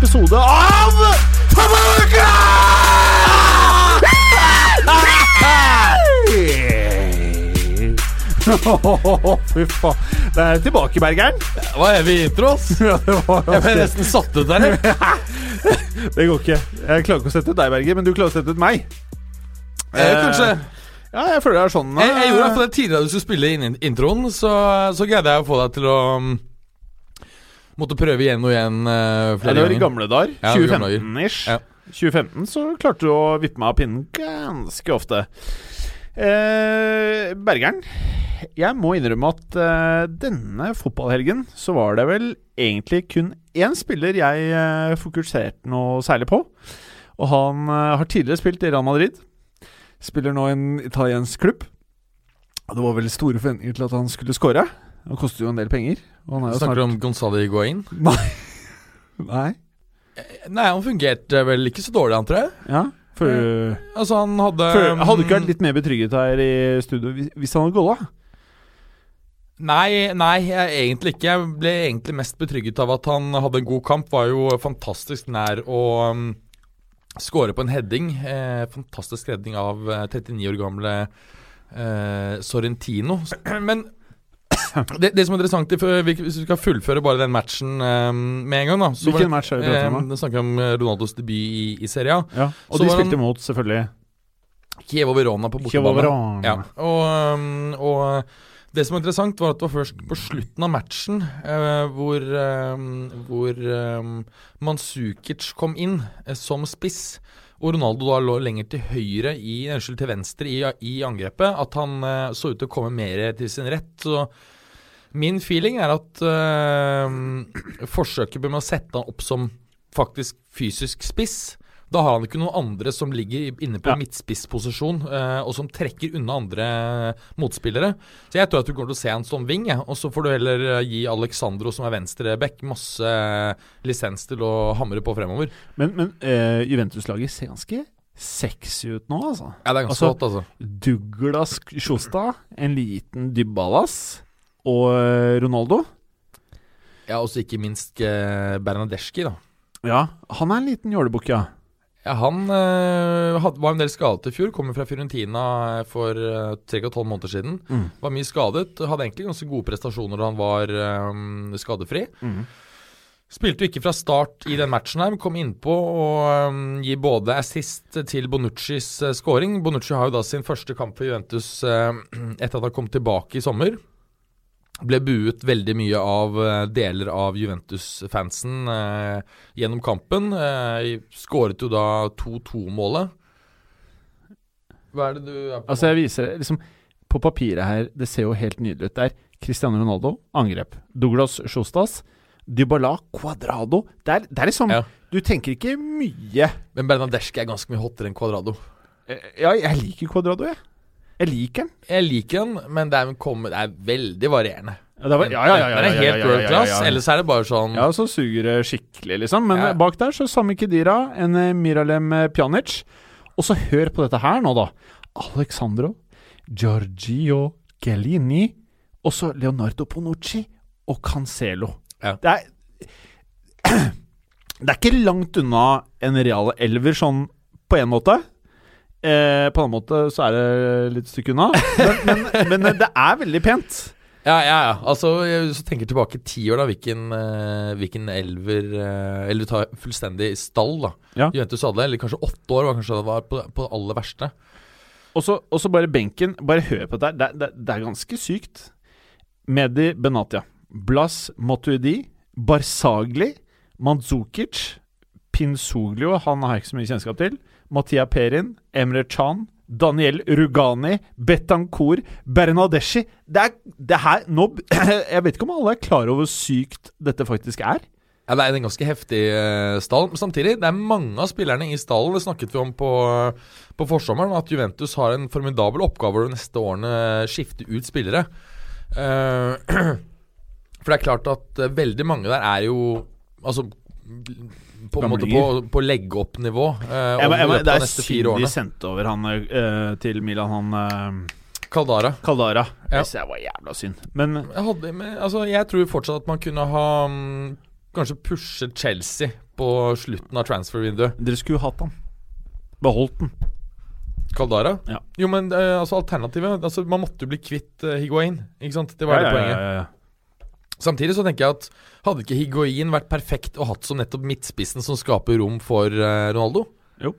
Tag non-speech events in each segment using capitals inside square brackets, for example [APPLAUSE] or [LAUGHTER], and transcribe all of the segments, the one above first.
Episode av Fotballuka! Fy faen. Det er tilbake, Bergeren. [LAUGHS] Det var evig intro, ass. Ja, Jeg ble nesten satt ut der. [LAUGHS] Det går ikke. Jeg klarer ikke å sette ut deg, Berger, men du klarer å sette ut meg. Eh, kanskje. Ja, jeg føler det er sånn. Jeg, jeg gjorde i hvert eh, det tidligere du skulle spille inn introen, så, så greide jeg å få deg til å um, Måtte prøve igjen og igjen uh, ja, flere Det var i ganger. gamle dager. Ja, det var i gamle 2015-ish. Ja. 2015 så klarte du å vippe meg av pinnen ganske ofte. Eh, Bergeren, jeg må innrømme at eh, denne fotballhelgen så var det vel egentlig kun én spiller jeg eh, fokuserte noe særlig på. Og han eh, har tidligere spilt i Real Madrid. Spiller nå i en italiensk klubb. Og det var vel store forventninger til at han skulle skåre. Han koster jo en del penger. Og han er Du jo snakker snart om Gonzale Higuain? Nei. [LAUGHS] Nei, Nei, han fungerte vel ikke så dårlig, han, tror jeg. Ja. For, Altså, han hadde for hadde ikke vært um, litt mer betrygget her i studio hvis, hvis han hadde golla? Nei, nei, egentlig ikke. Jeg ble egentlig mest betrygget av at han hadde en god kamp. Var jo fantastisk nær å um, skåre på en heading. Eh, fantastisk redning av eh, 39 år gamle eh, Sorrentino. [CLEARS THROAT] Men det, det som er interessant, hvis vi skal fullføre bare den matchen um, med en gang da så Hvilken det- match er det vi prater om? eh, snakker om eh, Ronaldos debut i, i Serie A. Ja. Og Så de spilte han- imot, selvfølgelig. Chievo Verona på bortebane. Ja, og, um, og det som var interessant, var at det var først på slutten av matchen eh, hvor, um, hvor Mansukic kom inn eh, som spiss. Og Ronaldo da lå lenger til høyre i, unnskyld, til venstre i, i angrepet. At han eh, så ut til å komme mer til sin rett. Så min feeling er at eh, forsøket med å sette han opp som faktisk fysisk spiss da har han ikke noen andre som ligger inne på Ja. midtspissposisjon, eh, og som trekker unna andre motspillere. Så jeg tror at du kommer til å se han som wing, og så får du heller eh, gi Alexandro, som er venstreback, masse lisens til å hamre på fremover. Men, men eh, Juventus-laget ser ganske sexy ut nå, altså. Ja, det er ganske Altså- godt, altså. Douglas Sjostad, en liten Dybalas og eh, Ronaldo. Ja, og så ikke minst eh, Bernadeschi, da. Ja, han er en liten jålebukk, ja. Ja, Han øh, had, var en del skadet i fjor. Kommer fra Fiorentina eh, for tre og tolv måneder siden. Mm. Var mye skadet. Hadde egentlig ganske gode prestasjoner da han var øh, skadefri. Mm. Spilte jo ikke fra start i den matchen her, men kom innpå og um, gir både assist til Bonuccis uh, scoring. Bonucci har jo da sin første kamp for Juventus uh, [CLEARS THROAT] etter at han kom tilbake i sommer. Ble buet veldig mye av uh, deler av Juventus-fansen eh, gjennom kampen. Eh, skåret jo da 2-2-målet. Hva er det du er på? Altså, jeg viser liksom På papiret her, det ser jo helt nydelig ut. Det er Cristiano Ronaldo, angrep. Douglas Sjostas. Dybala, Cuadrado. Det er, det er liksom Ja. Du tenker ikke mye Men Bernadeschi er ganske mye hottere enn Cuadrado. Eh, Ja, jeg liker Cuadrado, jeg. Jeg liker den. Jeg liker den, men det er, kommer- det er veldig varierende. Ja, det var, ja, ja, ja, ja, ja, helt world class, ellers er det bare sånn Ja, så suger det skikkelig, liksom. Men Ja. bak der så Sami Kedira, en eh, Miralem eh, Pjanic. Og så hør på dette her nå, da. Alexandro, Giorgio Gellini, og så Leonardo Ponucci og Cancelo. Ja. Det er [CLEARS THROAT] Det er ikke langt unna en real elver, sånn på en måte. Eh, på en annen måte så er det litt stykke unna. Men, men, men eh, det er veldig pent. Ja, ja, ja. Altså, jeg du tenker tilbake ti år, da. Hvilken, eh, hvilken elver eh, Eller tar fullstendig stall, da. Ja. Juventus hadde, eller kanskje åtte år, var kanskje det var på, på det aller verste. Og så bare benken. Bare hør på dette. Det, det, det er ganske sykt. Medi Benatia. Blas Motuidi. Barzagli. Mandzukic. Pinsoglio, han har jeg ikke så mye kjennskap til. Mattia Perin, Emre Chan, Daniel Rugani, Betancour, Bernadeschi Det er det her nå, [CLEARS THROAT] Jeg vet ikke om alle er klar over hvor sykt dette faktisk er. Ja, Det er en ganske heftig uh, stall. Men samtidig, det er mange av spillerne i stallen. Det snakket vi om på, på forsommeren, at Juventus har en formidabel oppgave de neste årene skifte ut spillere. Uh, [CLEARS THROAT] for det er klart at veldig mange der er jo Altså på en måte på, på uh, neste fire årene. Det er synd de sendte over han eh, til Milan, han eh, Kaldara. Kaldara. Ja. Det var jævla synd. Men jeg, hadde, men, altså, jeg tror fortsatt at man kunne ha um, Kanskje pushet Chelsea på slutten av transfer-vinduet. Dere skulle hatt han. Beholdt den. Kaldara? Ja. Jo, men altså alternativet altså, Man måtte jo bli kvitt Higuain. Ikke sant? Det var ja, det poenget. Ja, ja, ja. Samtidig så tenker jeg at hadde ikke Higuain vært perfekt og hatt som nettopp midtspissen som skaper rom for uh, Ronaldo? Jo.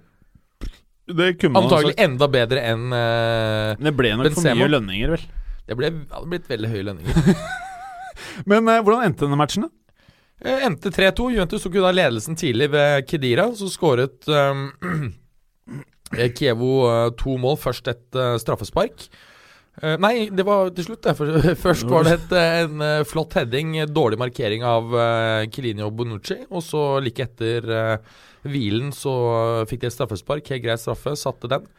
Det kunne man Antagelig sagt. enda bedre enn uh, Det ble nok Benzema. for mye lønninger, vel. Det ble, hadde blitt veldig høye lønninger. [LAUGHS] Men uh, hvordan endte denne matchen, da? endte 3-2. Juventus tok jo da ledelsen tidlig ved Kedira. Så skåret um, [CLEARS THROAT] Kievo to mål, først et straffespark. Uh, nei, det var til slutt, det. [LAUGHS] Først var det et, eh, en uh, flott heading, dårlig markering av uh, Kilini og Bonucci. Og så like etter hvilen så fikk de et straffespark. Helt grei straffe, satte den.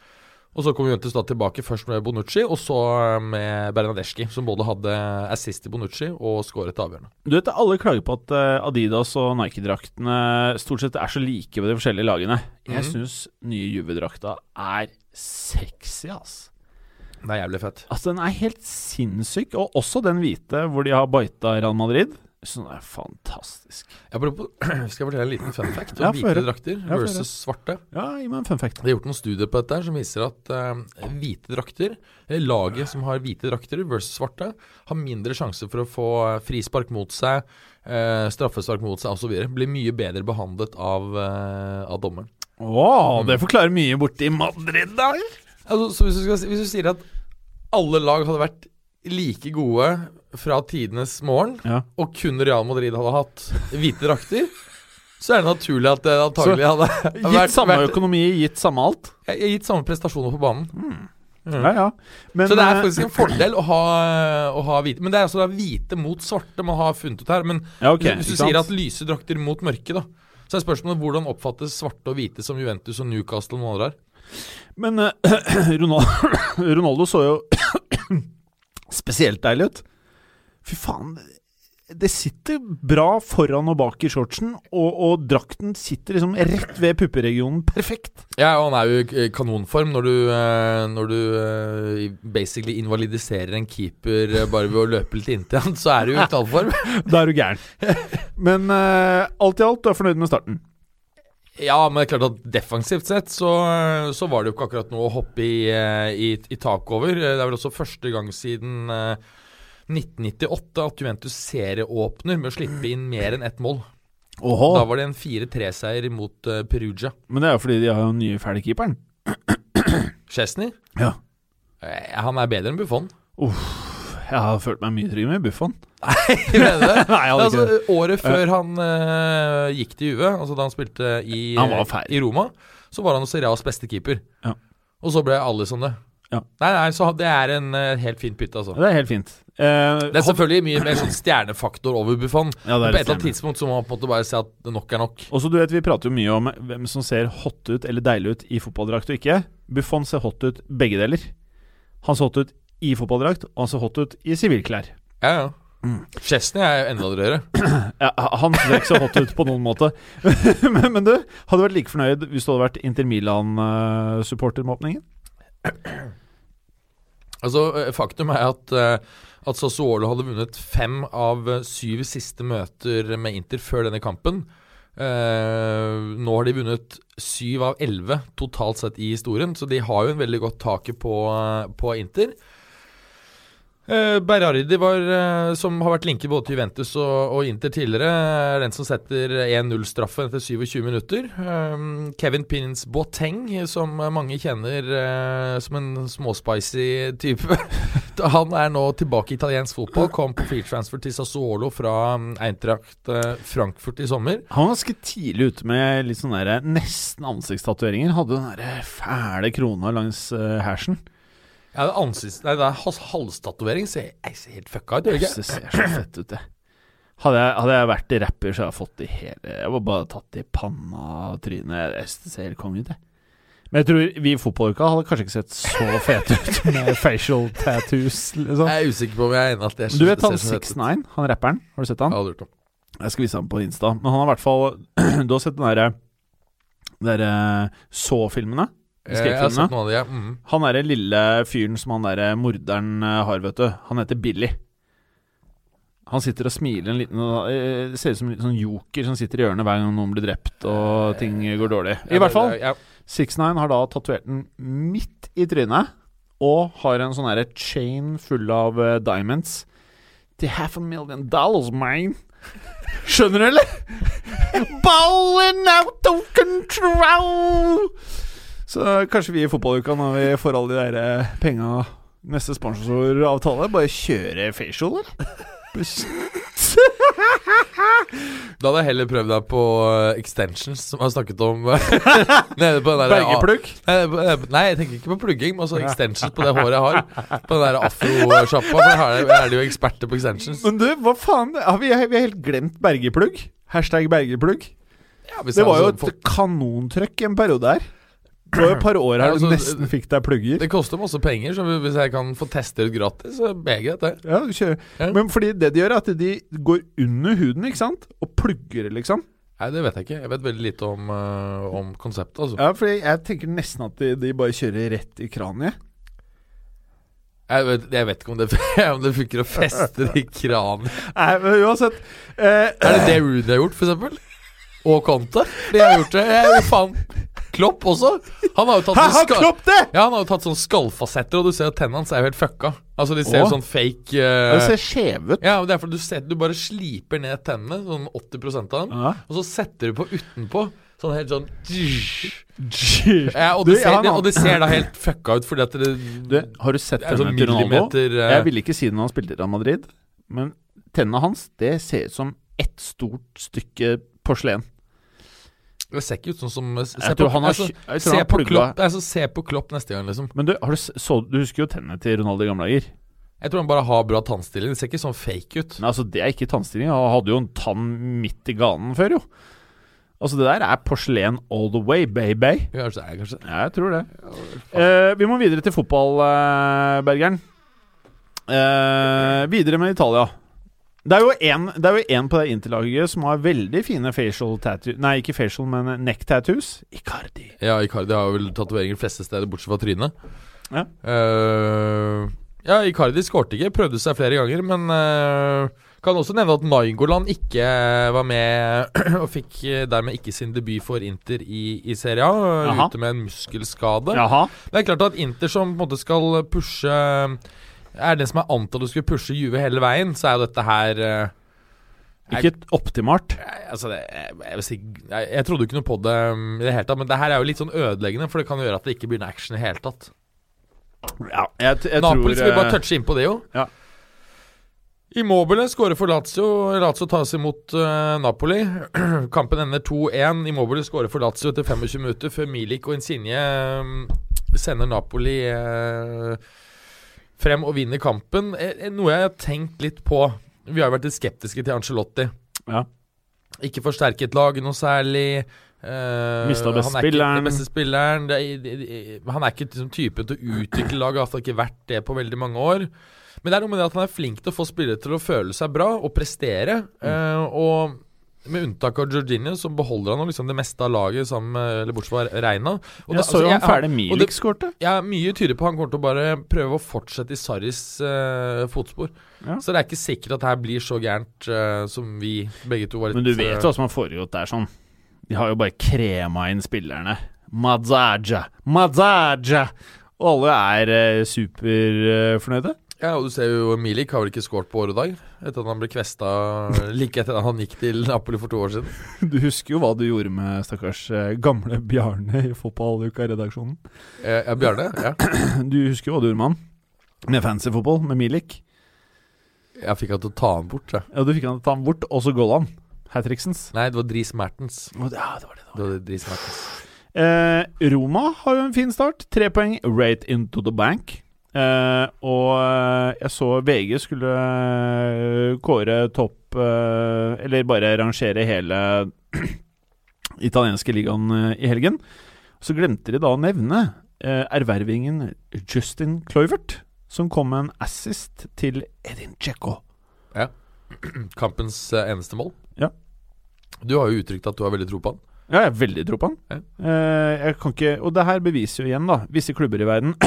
Og så kom Juventus da tilbake først med Bonucci, og så med Bernadeschi, som både hadde assist i Bonucci og skåret avgjørende. Du vet, Alle klager på at Adidas og Nike-draktene stort sett er så like ved de forskjellige lagene. Jeg mm. syns nye Juve-drakta er sexy, ass. Det er jævlig fett. Altså, den er helt sinnssyk. Og også den hvite hvor de har baita Real Madrid. Sånn er fantastisk. På, [CLEARS THROAT] skal jeg fortelle en liten fun fact om ja, hvite drakter ja, versus svarte? Ja, gi meg en fun fact. Det er gjort noen studier på dette som viser at uh, hvite drakter, eller laget som har hvite drakter versus svarte, har mindre sjanse for å få frispark mot seg, uh, straffespark mot seg osv. Blir mye bedre behandlet av, uh, av dommeren. Wow, det forklarer mye borti Madrid, da. Altså, så hvis du, skal, hvis du, sier at alle lag hadde vært like gode fra tidenes morgen, ja. og kun Real Madrid hadde hatt hvite drakter, så er det naturlig at det antagelig hadde [LAUGHS] Gitt vært, samme vært, økonomi, gitt samme alt? Gitt samme prestasjoner på banen. Mm. Mm. Ja, ja. Men, så det er eh, faktisk en fordel å ha, å ha, hvite. Men det er altså hvite mot svarte man har funnet ut her. Men ja, okay, hvis, hvis du sier at lyse drakter mot mørke, da, så er spørsmålet hvordan oppfattes svarte og hvite som Juventus og Newcastle og noen andre har? Men uh, [CLEARS THROAT] Ronaldo, [COUGHS] Ronaldo så jo [COUGHS] spesielt deilig ut. Fy faen. Det sitter bra foran og bak i shortsen, og, og drakten sitter liksom rett ved pupperegionen perfekt. Ja, og han er jo i kanonform når du, eh, når du eh, basically invalidiserer en keeper bare ved å løpe litt inntil han, så er du jo i [LAUGHS] knallform. da er du gæren. [LAUGHS] Men uh, alt i alt, du er fornøyd med starten? Ja, men det er klart at defensivt sett så, så var det jo ikke akkurat noe å hoppe i, eh, i, i tak over. Det er vel også første gang siden 1998 eh, at Juventus serieåpner med å slippe inn mer enn ett mål. Oho. Da var det en 4-3-seier mot uh, Perugia. Men det er jo fordi de har den nye ferdigkeeperen. Chesney? Ja. Han er bedre enn Buffon. Uff. Jeg har følt meg mye tryggere med Buffon. [LAUGHS] Nei, mener du? [LAUGHS] Nei, altså, året før han uh, gikk til Juve, altså da han spilte i, han i Roma, så var han Serias beste keeper. Ja. Og så ble alle sånn det. Ja. Nei, nei, så det er en uh, helt fint bytte, altså. Det er helt fint. Uh, det er selvfølgelig mye mer sånn stjernefaktor over Buffon. Ja, på et eller annet tidspunkt så må man på en måte bare si at nok er nok. Og så du vet, Vi prater jo mye om hvem som ser hot ut eller deilig ut i fotballdrakt og ikke. Buffon ser hot ut begge deler. Han så hot ut i fotballdrakt, og han så hot ut i sivilklær. Ja, ja. Mm. Chesney er jo enda drøyere. [CLEARS THROAT] ja, han ser ikke så hot ut på noen måte. [LAUGHS] men, men, du, hadde du vært like fornøyd hvis du hadde vært Inter Milan-supporter med åpningen? altså, eh, faktum er at, uh, at Sassuolo hadde vunnet fem av syv siste møter med Inter før denne kampen. Uh, nå har de vunnet syv av elleve totalt sett i historien, så de har jo en veldig godt taket på, på Inter. Eh, Berardi var, eh, som har vært linket både til Juventus og, og Inter tidligere, er den som setter 1-0-straffen etter 27 minutter. Eh, Kevin Pins Boateng, som mange kjenner eh, som en småspicy type, [LAUGHS] han er nå tilbake i italiensk fotball. Kom på free transfer til Sassuolo fra Eintracht Frankfurt i sommer. Han var ganske tidlig ute med litt sånne der, nesten ansiktstatoveringer. Hadde den der fæle krona langs hersen. Ja, det ansikts... Nei, det er halstatovering. Ser, jeg ser helt fucka ut, det Det ser så fett ut, det. Hadde jeg, hadde jeg vært rapper, så hadde jeg fått det hele Jeg var bare tatt i panna og trynet. Jeg Det ser helt konge ut, jeg. Men jeg tror vi i fotballuka hadde kanskje ikke sett så fete ut [LAUGHS] med facial tattoos. Liksom. Jeg er usikker på om jeg er enig i at det er Du vet han ser så fett ut. 69, han rapperen? Har du sett han? Ja. Jeg skal vise ham på Insta. Men han har i hvert fall [CLEARS THROAT] Du har sett den derre der, [CLEARS THROAT] Så-filmene? Eh, Jeg har Skrekkfilmene? sett noen av de, ja. Mm. Han derre lille fyren som han derre morderen eh, har, vet du. Han heter Billy. Han sitter og smiler en liten eh, Det ser ut som en liten sånn joker som sitter i hjørnet hver gang noen blir drept og ting går dårlig. I hvert fall. Six Nine 69 har da tatovert den midt i trynet, og har en sånn herre chain full av eh, diamonds. Til half a million dollars, man. Skjønner du, eller? [LAUGHS] Balling out of control! Så kanskje vi i fotballuka, når vi får alle de der eh, penga Neste sponsoravtale, bare kjøre facial, eller? [LAUGHS] Da hadde jeg heller prøvd deg på eh, extensions, som jeg har snakket om [LAUGHS] nede på den der Bergeplugg? Nei, eh, Nei, jeg tenker ikke på plugging, men også extensions på det håret jeg har. På den der afro-sjappa. For her er er det jo eksperter på extensions. Men du, hva faen? Har vi, vi har helt glemt Bergeplugg? Hashtag Bergeplugg. Ja, Det var jo et kanontrøkk en periode her. Det var jo et par år her Ja, du altså, nesten fikk deg plugger. Det koster masse penger, så hvis jeg kan få teste ut gratis, så er det greit, det. Ja, du kjører. Ja. Men fordi det de gjør, er at de går under huden, ikke sant? Og plugger liksom. Nei, det vet jeg ikke. Jeg vet veldig lite om, uh, om konseptet, altså. Ja, fordi jeg tenker nesten at de, de bare kjører rett i kraniet. Jeg vet, jeg vet ikke om det, [LAUGHS] om det funker å feste det i kranen. Nei, men uansett uh, Er det det Rooney har gjort, for eksempel? Og Conte? De har gjort det. Jeg, faen. Klopp også. Han har jo tatt sånn har ska- Klopp det?! Ja, han har jo tatt sånn skallfasetter, og du ser at tennene hans er jo helt fucka. Altså, de ser jo sånn fake Det eh, ser skjeve ut. Ja, det er fordi du, ser, du bare sliper ned tennene, sånn 80 av dem, Ja. og så setter du på utenpå. Sånn helt sånn Ja. og, det ser, det, og det ser da helt fucka ut, fordi at det, Du, har du sett det sånn tennene til Ronaldo? millimeter eh, Jeg ville ikke si det når han spilte i Real Madrid, men tennene hans Det ser ut som ett stort stykke porselen. Det ser ikke ut sånn som Se Jeg på, har, altså, se på Klopp, altså, se på Klopp neste gang, liksom. Men du, har du, så, du husker jo tennene til Ronaldo i gamle dager? Jeg tror han bare har bra tannstilling. Det ser ikke sånn fake ut. Nei, altså, det er ikke tannstilling. Han hadde jo en tann midt i ganen før, jo. Altså, det der er porselen all the way, baby. Kanskje det kanskje Ja, jeg tror det. Eh, vi må videre til fotball, eh, Bergeren. Eh, videre med Italia. Det er jo en, det jo en på det interlaget som har veldig fine facial tattoos Nei, ikke facial, men neck tattoos. Icardi. Ja, Icardi har vel tatoveringer fleste steder, bortsett fra trynet. Ja. Uh, ja, Icardi skårte ikke, prøvde seg flere ganger, men uh, kan også nevne at Naingoland ikke var med, [CLEARS THROAT] og fikk eh, dermed ikke sin debut for Inter i, i Serie A, ute med en muskelskade. Jaha. Det er klart at Inter som på en måte skal pushe Er den som er antatt du skulle pushe Juve hele veien, så er jo dette her eh, Ikke optimalt. Jeg, altså det, jeg, jeg, si, jeg, jeg trodde jo ikke noe på det um, i det hele tatt, men det her er jo litt sånn ødeleggende, for det kan gjøre at det ikke blir noe action i det hele tatt. Ja, jeg, jeg Napoli skal vi bare eh, touche inn på det, jo. Ja. Immobile skårer for Lazio. Lazio tas imot uh, Napoli. [CLEARS THROAT] Kampen ender 2-1. Immobile skårer for Lazio etter 25 minutter, før Milik og Insigne um, sender Napoli eh, frem og vinner kampen. Eh, eh, noe jeg har tenkt litt på. Vi har jo vært litt skeptiske til Angelotti. Ja. Ikke forsterket laget noe særlig. Uh, Mista beste spilleren. Beste spilleren. Det, er- det, det, han er ikke liksom, typen til å utvikle laget, har ikke vært det på veldig mange år. Men det er noe med det at han er flink til å få spillere til å føle seg bra og prestere. Mm. Uh, og med unntak av Jorginho, så beholder han liksom det meste av laget sammen med Eller bortsett fra Reina. Og Jeg da- så jo altså, han ferdig det- Milik skårte. ja, mye tyder på han kommer til å bare prøve å fortsette i Sarris uh, fotspor. Ja. Så det er ikke sikkert at det her blir så gærent uh, som vi begge to var litt Men du vet eh, jo hva som har foregått der, sånn. De har jo bare krema inn spillerne. Mazaja! Mazaja! Og alle er uh, superfornøyde. Ja, og du ser jo Milik har vel ikke skåret på året dag etter at han ble kvesta [LAUGHS] like etter at han gikk til Napoli for to år siden. [LAUGHS] Du husker jo hva du gjorde med stakkars eh, gamle Bjarne i Fotballuka-redaksjonen. Eh, ja, Bjarne? Ja. [CLEARS THROAT] Du husker jo hva du gjorde med han? Med fancy fotball, med Milik. Jeg fikk han til å ta han bort, jeg. Ja, Du fikk han til å ta han bort, og så Gollan. Hat-tricksens. Nei, det var Dries Mertens. Ja, det var det. Det var Dries Mertens. Eh, Roma har jo en fin start. Tre poeng rate into the bank. Eh, og eh, jeg så VG skulle eh, kåre topp eh, Eller bare rangere hele [CLEARS THROAT] italienske ligaen i helgen. Så glemte de da å nevne eh, ervervingen Justin Cloivert, som kom med en assist til Edin Dzeko. [CLEARS THROAT] Kampens eh, eneste mål. Ja. Du har jo uttrykt at du har veldig tro på han. Ja, jeg har veldig tro på han. Ja. Eh, jeg kan ikke Og det her beviser jo igjen, da Visse klubber i verden [COUGHS]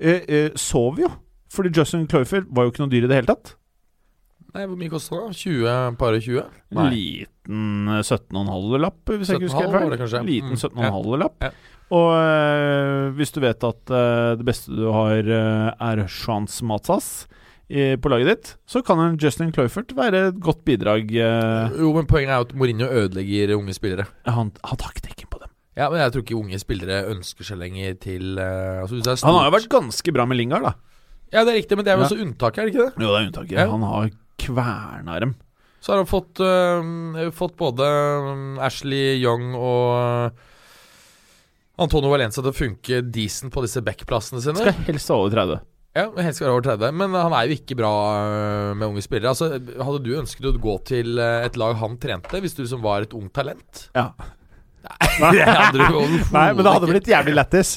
eh, eh, sov jo. Fordi Justin Cloyfer var jo ikke noe dyr i det hele tatt. Nei, Hvor mye kosta det? 20 Par og 20? Nei. Liten eh, 17,5-lapp, hvis jeg ikke husker helt feil. Liten Mm, 17,5-lapp. ja. Og eh, hvis du vet at eh, det beste du har, eh, er Chance Matsas i, på laget ditt, så kan en Justin Cloyfert være et godt bidrag. eh, Jo, men poenget er at Mourinho ødelegger unge spillere. han, han taktikken ikke på dem. Ja, men jeg tror ikke unge spillere ønsker seg lenger til eh, altså, er Han har jo vært ganske bra med Lingard, da. Ja, det er riktig, men det er jo Ja. også unntaket, er det ikke det? Jo, det er unntaket. Ja. Han har kverna dem. Så har han fått, øh, fått både øh, Ashley Young og øh, Antonio Valencia til å funke decent på disse backplassene sine. Skal helst ha over 30. Ja, helst skal være over 30, men han er jo ikke bra øh, med unge spillere. Altså, Hadde du ønsket å gå til øh, et lag han trente, hvis du som var et ungt talent? Ja. [LAUGHS] Det hadde du Nei, men det hadde blitt jævlig lættis.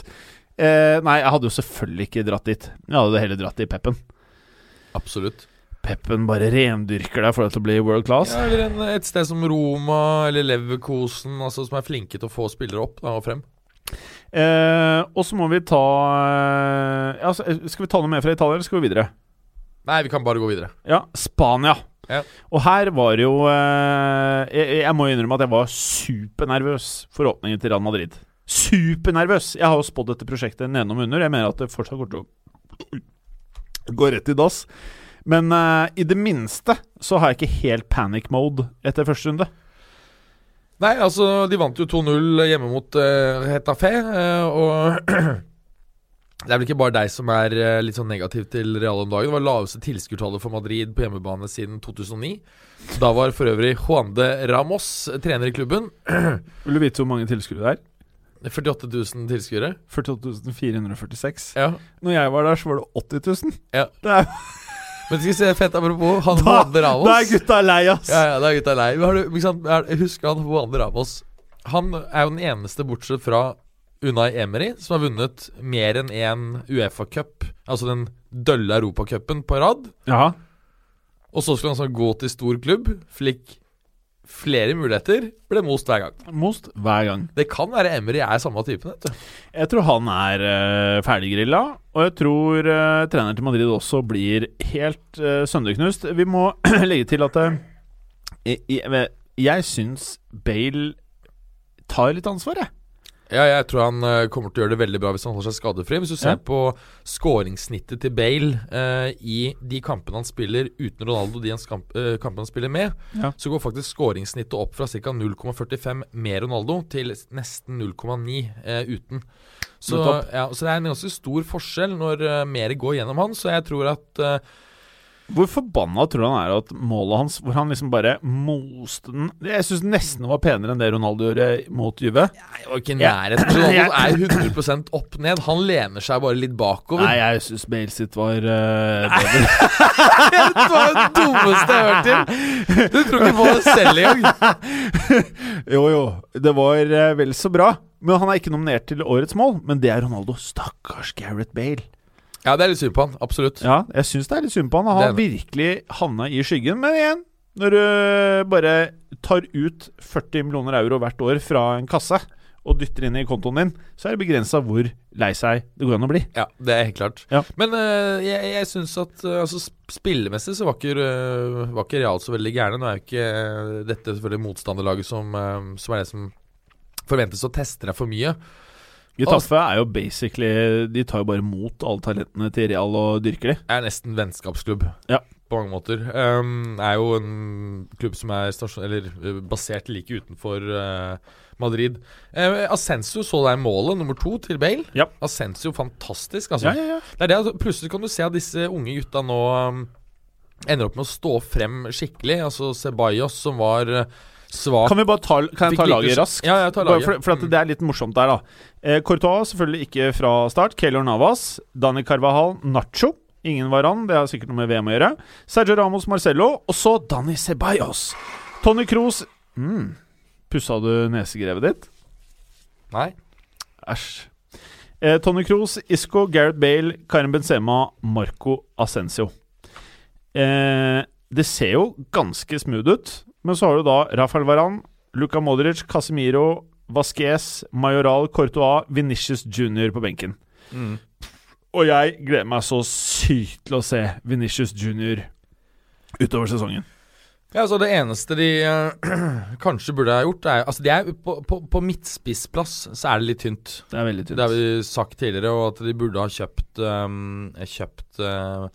Eh, nei, jeg hadde jo selvfølgelig ikke dratt dit. Jeg hadde heller dratt i Peppen. Absolutt. Peppen bare rendyrker deg for deg til å bli world class. Ja, eller en, et sted som Roma eller Leverkosen, altså, som er flinke til å få spillere opp da, og frem. Eh, og så må vi ta eh, ja, eh, Skal vi ta noe mer fra Italia, eller skal vi videre? Nei, vi kan bare gå videre. Ja, Spania. Ja. Og her var jo eh, jeg, jeg må innrømme at jeg var supernervøs for åpningen til Real Madrid. Supernervøs! Jeg har jo spådd dette prosjektet nedenom under. Jeg mener at det fortsatt går til å gå rett i dass. Men eh, i det minste så har jeg ikke helt panic mode etter første runde. Nei, altså, de vant jo 2-0 hjemme mot uh, Hetafé, uh, og [CLEARS THROAT] Det er vel ikke bare deg som er uh, litt sånn negativ til Real om dagen. Det var laveste tilskuertallet for Madrid på hjemmebane siden 2009. Da var for øvrig Juan de Ramos trener i klubben. [CLEARS THROAT] Vil du vite hvor mange tilskuere det er? 48 000 tilskuere. 48 446. Ja. Når jeg var der, så var det 80 000. Ja. Det er, Men skal vi se, fett apropos, han Da- Juan de Ramos da er gutta lei, ass! Ja, ja, da er gutta lei. Har du, liksom, er- husker han Juan de Ramos. Han er jo den eneste, bortsett fra Unai Emery, som har vunnet mer enn én Uefa-cup, altså den dølle europacupen, på rad. Ja. Og så skulle han sånn gå til stor klubb, fikk flere muligheter, ble most hver gang. Most hver gang. Det kan være Emery er samme typen, vet du. Jeg tror han er uh, ferdiggrilla, og jeg tror uh, treneren til Madrid også blir helt uh, sønderknust. Vi må [CLEARS THROAT] legge til at uh, jeg, jeg, jeg syns Bale tar litt ansvar, jeg. Ja, jeg tror han eh, kommer til å gjøre det veldig bra hvis han holder seg skadefri. Hvis du ser Ja. på skåringssnittet til Bale uh, i de kampene han spiller uten Ronaldo, de kamp, uh, kampene han spiller med, Ja. så går faktisk skåringssnittet opp fra ca. 0,45 med Ronaldo til nesten 0,9 eh, uten. Så, ja, så det er en ganske stor forskjell når eh, mer går gjennom han. Så jeg tror at eh, Hvor forbanna tror du han er at målet hans Hvor han liksom bare moste den Jeg syns nesten det var penere enn det Ronaldo gjorde mot Juve. Jeg var ikke i nærheten. Ronaldo [CLEARS THROAT] er 100% opp ned. Han lener seg bare litt bakover. Nei, jeg syns Bale sitt var uh, [LAUGHS] det var det dummeste jeg har hørt til! Du tror ikke på det selv engang. [LAUGHS] jo, jo. Det var uh, vel så bra. Men Han er ikke nominert til årets mål, men det er Ronaldo. Stakkars Gareth Bale. Ja, det er litt synd på han. Absolutt. Ja, jeg syns det er litt synd på han. Han har virkelig havna i skyggen. Men igjen, når du bare tar ut 40 millioner euro hvert år fra en kasse og dytter inn i kontoen din, så er det begrensa hvor lei seg det går an å bli. Ja, det er helt klart. Ja. Men uh, jeg, jeg syns at uh, altså, spillemessig så var ikke, uh, var ikke Real så veldig gærne. Nå er jo ikke dette selvfølgelig motstanderlaget som, som er det som forventes å teste deg for mye. Getafe er jo basically De tar jo bare mot alle talentene til Real og dyrker de. er nesten vennskapsklubb Ja. på mange måter. Um, er jo en klubb som er stasjon, eller, eh, basert like utenfor uh, Madrid. Uh, Ascenso så der målet, nummer to, til Bale. Ja. Ascenso, fantastisk, altså. Ja, ja, ja. Det er det, altså, plutselig kan du se at disse unge gutta nå um, ender opp med å stå frem skikkelig. Altså Ceballos, som var uh, svak Kan vi bare ta, kan jeg ta laget raskt? Ja, jeg tar laget. For, for det er litt morsomt der, da. Eh, Courtois selvfølgelig ikke fra start. Keylor Navas, Dani Carvajal, Nacho. Ingen Varan, det har sikkert noe med VM å gjøre. Sergio Ramos Marcello, og så Dani Ceballos. Tony Kroos mm. Pussa du nesegrevet ditt? Nei. Æsj. Eh, Tony Kroos, Isco, Gareth Bale, Karim Benzema, Marco Ascencio. Eh, det ser jo ganske smooth ut, men så har du da Rafael Varan, Luka Modric, Casemiro, Vasquez, Majoral, Courtois, Venicius Junior på benken. Mm. Og jeg gleder meg så sykt til å se Venicius Junior utover sesongen. Ja, altså Det eneste de eh, [CLEARS THROAT] kanskje burde ha gjort, er Altså de er på, på, på midtspissplass så er det litt tynt. Det er veldig tynt. Det har vi sagt tidligere, og at de burde ha kjøpt um, Kjøpt uh,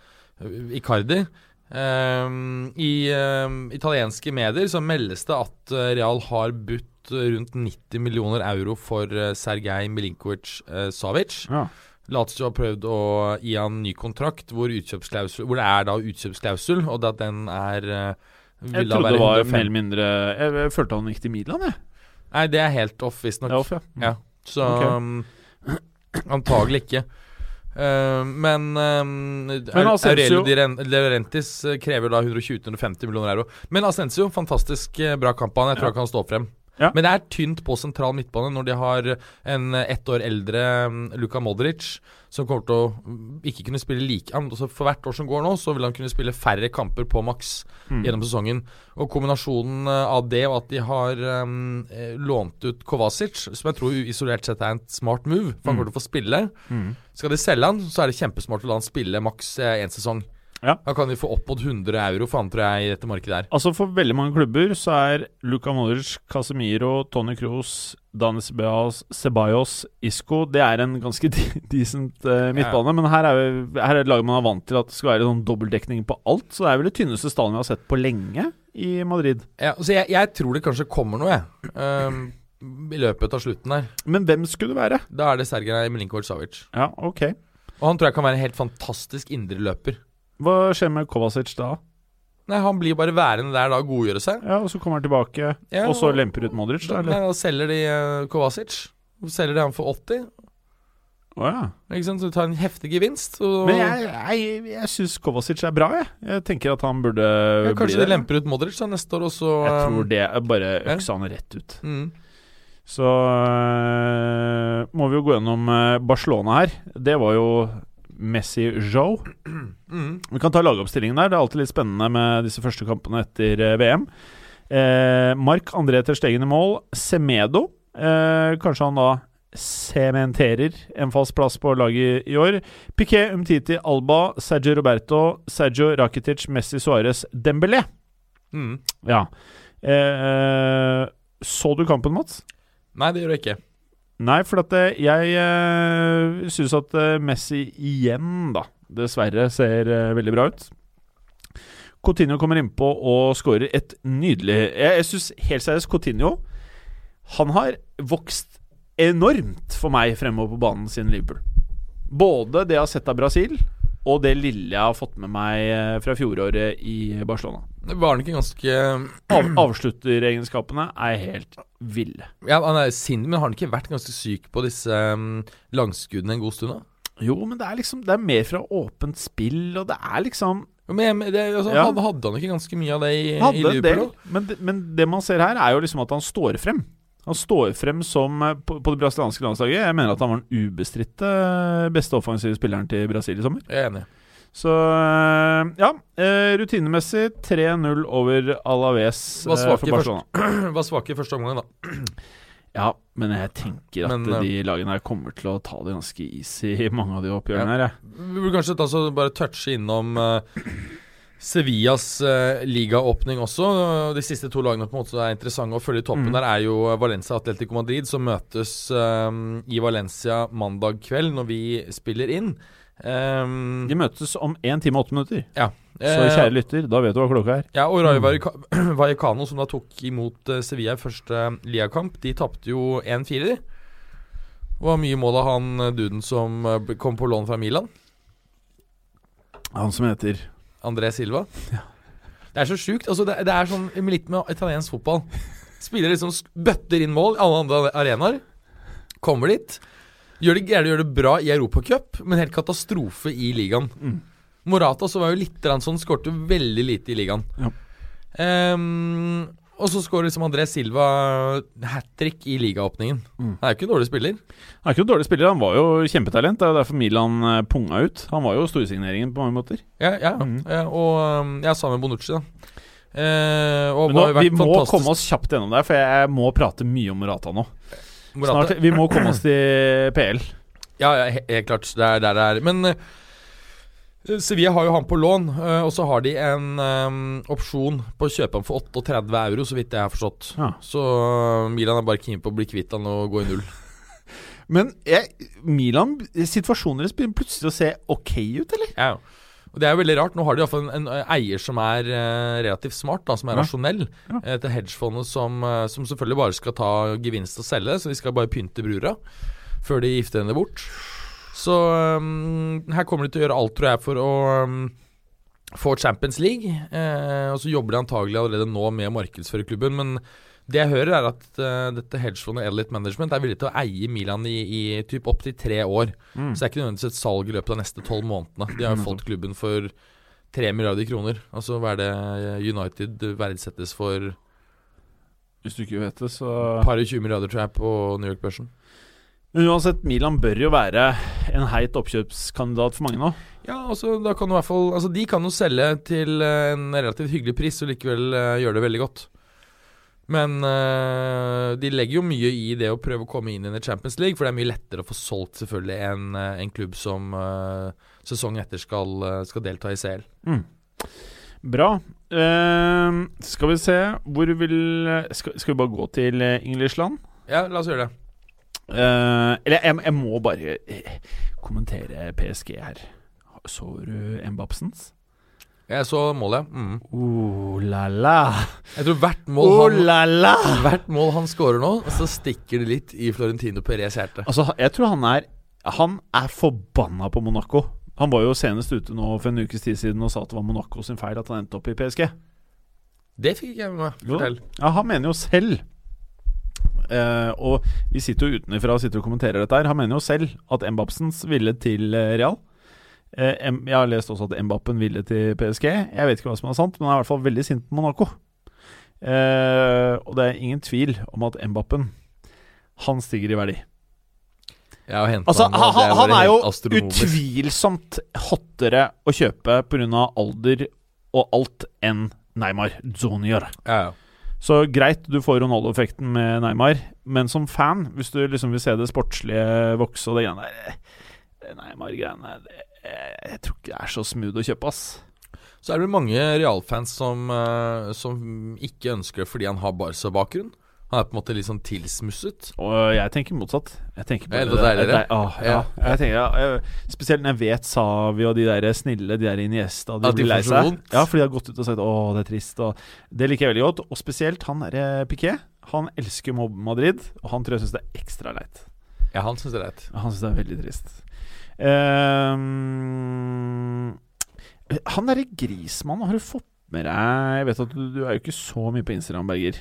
Icardi. Um, I um, italienske medier så meldes det at uh, Real har budt rundt 90 millioner euro for uh, Sergej Milinkovic uh, Savic. Ja. Lazio har prøvd å gi han ny kontrakt hvor, hvor det er da utkjøpsklausul, og at den er uh, Jeg trodde det var 150 mer eller mindre Jeg, jeg følte han gikk til Milan, jeg. Nei, det er helt off, visstnok. Ja, off, ja. Ja, så okay. um, antagelig ikke. Uh, men um, Men Aurelio De Laurentiis uh, krever da 120-150 millioner euro. Men Ascensio, fantastisk uh, bra kamp han. Jeg tror han kan stå frem. Ja. Men det er tynt på sentral midtbane når de har en ett år eldre um, Luka Modric, som kommer til å um, ikke kunne spille like altså For hvert år som går nå, så vil han kunne spille færre kamper på maks Mm. gjennom sesongen. Og kombinasjonen eh, av det og at de har um, eh, lånt ut Kovacic, som jeg tror isolert sett er en smart move, for han Mm. kommer til å få spille. Mm. Skal de selge han, så er det kjempesmart å la han spille maks én sesong. Ja. Da kan de få opp mot 100 euro for han, tror jeg, i dette markedet her. Altså For veldig mange klubber så er Luka Modric, Casemiro, Tony Kroos, Dani Ceballos, Isco Det er en ganske [LAUGHS] decent uh, midtbane. Men her er, vi- her er et lag man er vant til at det skal være sånn dobbeltdekning på alt. Så det er vel det tynneste stallen vi har sett på lenge i Madrid. Ja, så jeg, jeg tror det kanskje kommer noe, jeg. Um, I løpet av slutten her. Men hvem skulle det være? Da er det Sergej Milinkovic Savic. Ja, ok. Og han tror jeg kan være en helt fantastisk indreløper. Hva skjer med Kovacic da? Nei, Han blir bare værende der da og godgjøre seg. Ja, Og så kommer han tilbake, Ja, og så lemper ut Modric, da? Nei, Eller? Da selger de uh, Kovacic. Selger de han for 80. Å ja. Ikke sant? Så du tar en heftig gevinst. Men jeg, jeg, jeg syns Kovacic er bra, jeg. Jeg tenker at han burde ja, bli Kanskje det. de lemper ut Modric da neste år, og så Jeg um, tror det er bare ja. øksa han rett ut. mm. Så øh, må vi jo gå gjennom Barcelona her. Det var jo Messi Joe. Mm. Vi kan ta lagoppstillingen der. Det er alltid litt spennende med disse første kampene etter øh, VM. Eh, Mark André Til stegende i mål. Semedo. Eh, kanskje han da sementerer en fast plass på laget i år. Piquet, Umtiti, Alba, Sergio Roberto, Sergio Rakitic, Messi Suárez, Dembélé. Mm. Ja. Eh, så du kampen, Mats? Nei, det gjør jeg ikke. Nei, for at eh, jeg uh, syns at eh, Messi igjen, da, dessverre ser eh, veldig bra ut. Coutinho kommer innpå og skårer et nydelig Jeg, jeg syns helt seriøst Coutinho Han har vokst enormt for meg fremover på banen siden Liverpool. Både det jeg har sett av Brasil, og det lille jeg har fått med meg eh, fra fjoråret i Barcelona. Var han ikke ganske [CLEARS THROAT] Av, avslutteregenskapene er helt ville. Ja, Han er sint, men har han ikke vært ganske syk på disse um, langskuddene en god stund? da? Jo, men det er liksom Det er mer fra åpent spill, og det er liksom Men det, altså, Ja. hadde, han ikke ganske mye av det i, i Hadde en Liverpool? del, men, men det man ser her, er jo liksom at han står frem. Han står frem som eh, på, på det brasilianske landslaget. Jeg mener at han var den ubestridte eh, beste offensive spilleren til Brasil i sommer. Jeg er enig. Så eh, ja, rutinemessig 3-0 over Alaves Var svake for Barcelona. [CLEARS THROAT] Var svake i første omgang, da. [CLEARS THROAT] Ja, men jeg tenker at Men, de lagene her kommer til å ta det ganske easy i mange av de oppgjørene her. jeg. Vi burde kanskje ta så bare touche innom uh, Sevillas uh, ligaåpning også. De siste to lagene på en måte som er interessante å følge i toppen Mm. der, er jo Valencia og Atletico Madrid, som møtes um, i Valencia mandag kveld når vi spiller inn. Um, De møtes om 1 time og 8 minutter. ja. Så Eh, kjære lytter, da vet du hva klokka er. Ja, og Rayo Valleca- [CLEARS THROAT] Vallecano, som da tok imot eh, Sevilla i første ligakamp, de tapte jo 1-4, de. Det var mye mål av han eh, duden som eh, kom på lån fra Milan. Han som heter André Silva. Det er så sjukt. Altså, det, det er sånn litt med italiensk fotball. Spiller liksom bøtter inn mål i alle andre arenaer. Kommer dit. Gjør det, gjerne gjør det bra i Europacup, men helt katastrofe i ligaen. Mm. Morata så var jo litt sånn, skårte veldig lite i ligaen. Ja. Ehm, og så skårer liksom André Silva hat trick i ligaåpningen. Mm. Han er jo ikke en dårlig spiller. Han er ikke noen dårlig spiller, han var jo kjempetalent. Det er jo derfor Milan eh, punga ut. Han var jo storsigneringen på mange måter. Ja, ja. Mm. ja og um, jeg sa sammen med Bonucci, da. Eh, og nå, vi må fantastisk- komme oss kjapt gjennom det, for jeg må prate mye om Morata nå. Morata. Snart, vi må komme oss til PL. Ja, ja helt klart. Det er der det er. Men eh, Sevilla har jo han på lån, eh, og så har de en um, opsjon på å kjøpe ham for 38 euro, så vidt jeg har forstått. Ja. Så eh, Milan er bare keen på å bli kvitt han og gå i null. [LAUGHS] Men jeg, Milan, situasjonen deres begynner plutselig å se ok ut, eller? Ja, ja. Og Det er jo veldig rart. Nå har de iallfall en, en eier som er uh, relativt smart, da, som er Ja. rasjonell. Ja. Etter hedgefondet som, eh, som selvfølgelig bare skal ta gevinst og selge, så de skal bare pynte brura før de gifter henne bort. Så um, her kommer de til å gjøre alt, tror jeg, for å um, få Champions League. Eh, og så jobber de antagelig allerede nå med å markedsføre klubben, men det jeg hører, er at uh, dette hedgefondet Elite Management er villig til å eie Milan i, i typ opptil tre år. Mm. Så det er ikke nødvendigvis et salg i løpet av neste tolv månedene. De har jo fått klubben for tre milliarder kroner. Altså hva er det United verdsettes for? Hvis du ikke vet det, så Par og 20 milliarder, tror jeg, på New York-børsen. Men uansett, Milan bør jo være en heit oppkjøpskandidat for mange nå. Ja, altså da kan du i hvert fall Altså De kan jo selge til eh, en relativt hyggelig pris og likevel uh, gjøre det veldig godt. Men uh, de legger jo mye i det å prøve å komme inn i Champions League, for det er mye lettere å få solgt selvfølgelig en, en klubb som uh, sesongen etter skal, skal delta i CL. Bra. Uh, skal vi se Hvor vil Skal, skal vi bare gå til Englishland? Ja, la oss gjøre det. Eh, eller jeg, jeg må bare eh, kommentere PSG her. Så du Mbapsens? Jeg så målet, ja. Mm. Oh la la. Jeg tror hvert mål uh, han la la. Hvert mål han scorer nå, så stikker det litt i Florentino Perez hjerte. Altså, jeg tror han er Han er forbanna på Monaco. Han var jo senest ute nå for en ukes tid siden og sa at det var Monaco sin feil at han endte opp i PSG. Det fikk ikke jeg med meg. Jo. Fortell. Ja, han mener jo selv Og vi sitter jo utenfra og sitter og kommenterer dette her. Han mener jo selv at Mbapsens ville til eh, Real. Eh, jeg har lest også at Mbappen ville til PSG. Jeg vet ikke hva som er sant, men han er i hvert fall veldig sint på Monaco. Eh, og det er ingen tvil om at Mbappen Han stiger i verdi. Altså, han, han, han, han er jo utvilsomt hottere å kjøpe pga. alder og alt enn Neymar Junior. Ja, ja. Så greit, du får Ronaldo-effekten med Neymar, men som fan, hvis du liksom vil se det sportslige vokse og det greiene der Neymar-greiene Jeg tror ikke det er så smooth å kjøpe, ass. Så er det mange realfans som, eh, som ikke ønsker det fordi han har Barca-bakgrunn. Han er på en måte litt sånn tilsmusset. Og jeg tenker motsatt. Jeg tenker bare enda deiligere. det- åh, ja. Ja. Jeg tenker, ja, spesielt når jeg vet Savi og de der snille, de der Iniesta De At de blir lei så seg. vondt. Ja, fordi de har gått ut og sagt 'Å, det er trist'. Og det liker jeg veldig godt. Og spesielt han derre Piquet. Han elsker Mob Madrid, og han tror jeg syns det er ekstra leit. Ja, han syns det er leit. Han syns det er veldig trist. Um, han derre Grismann, har du fått med deg Jeg vet at du, du er jo ikke så mye på Instagram, Berger.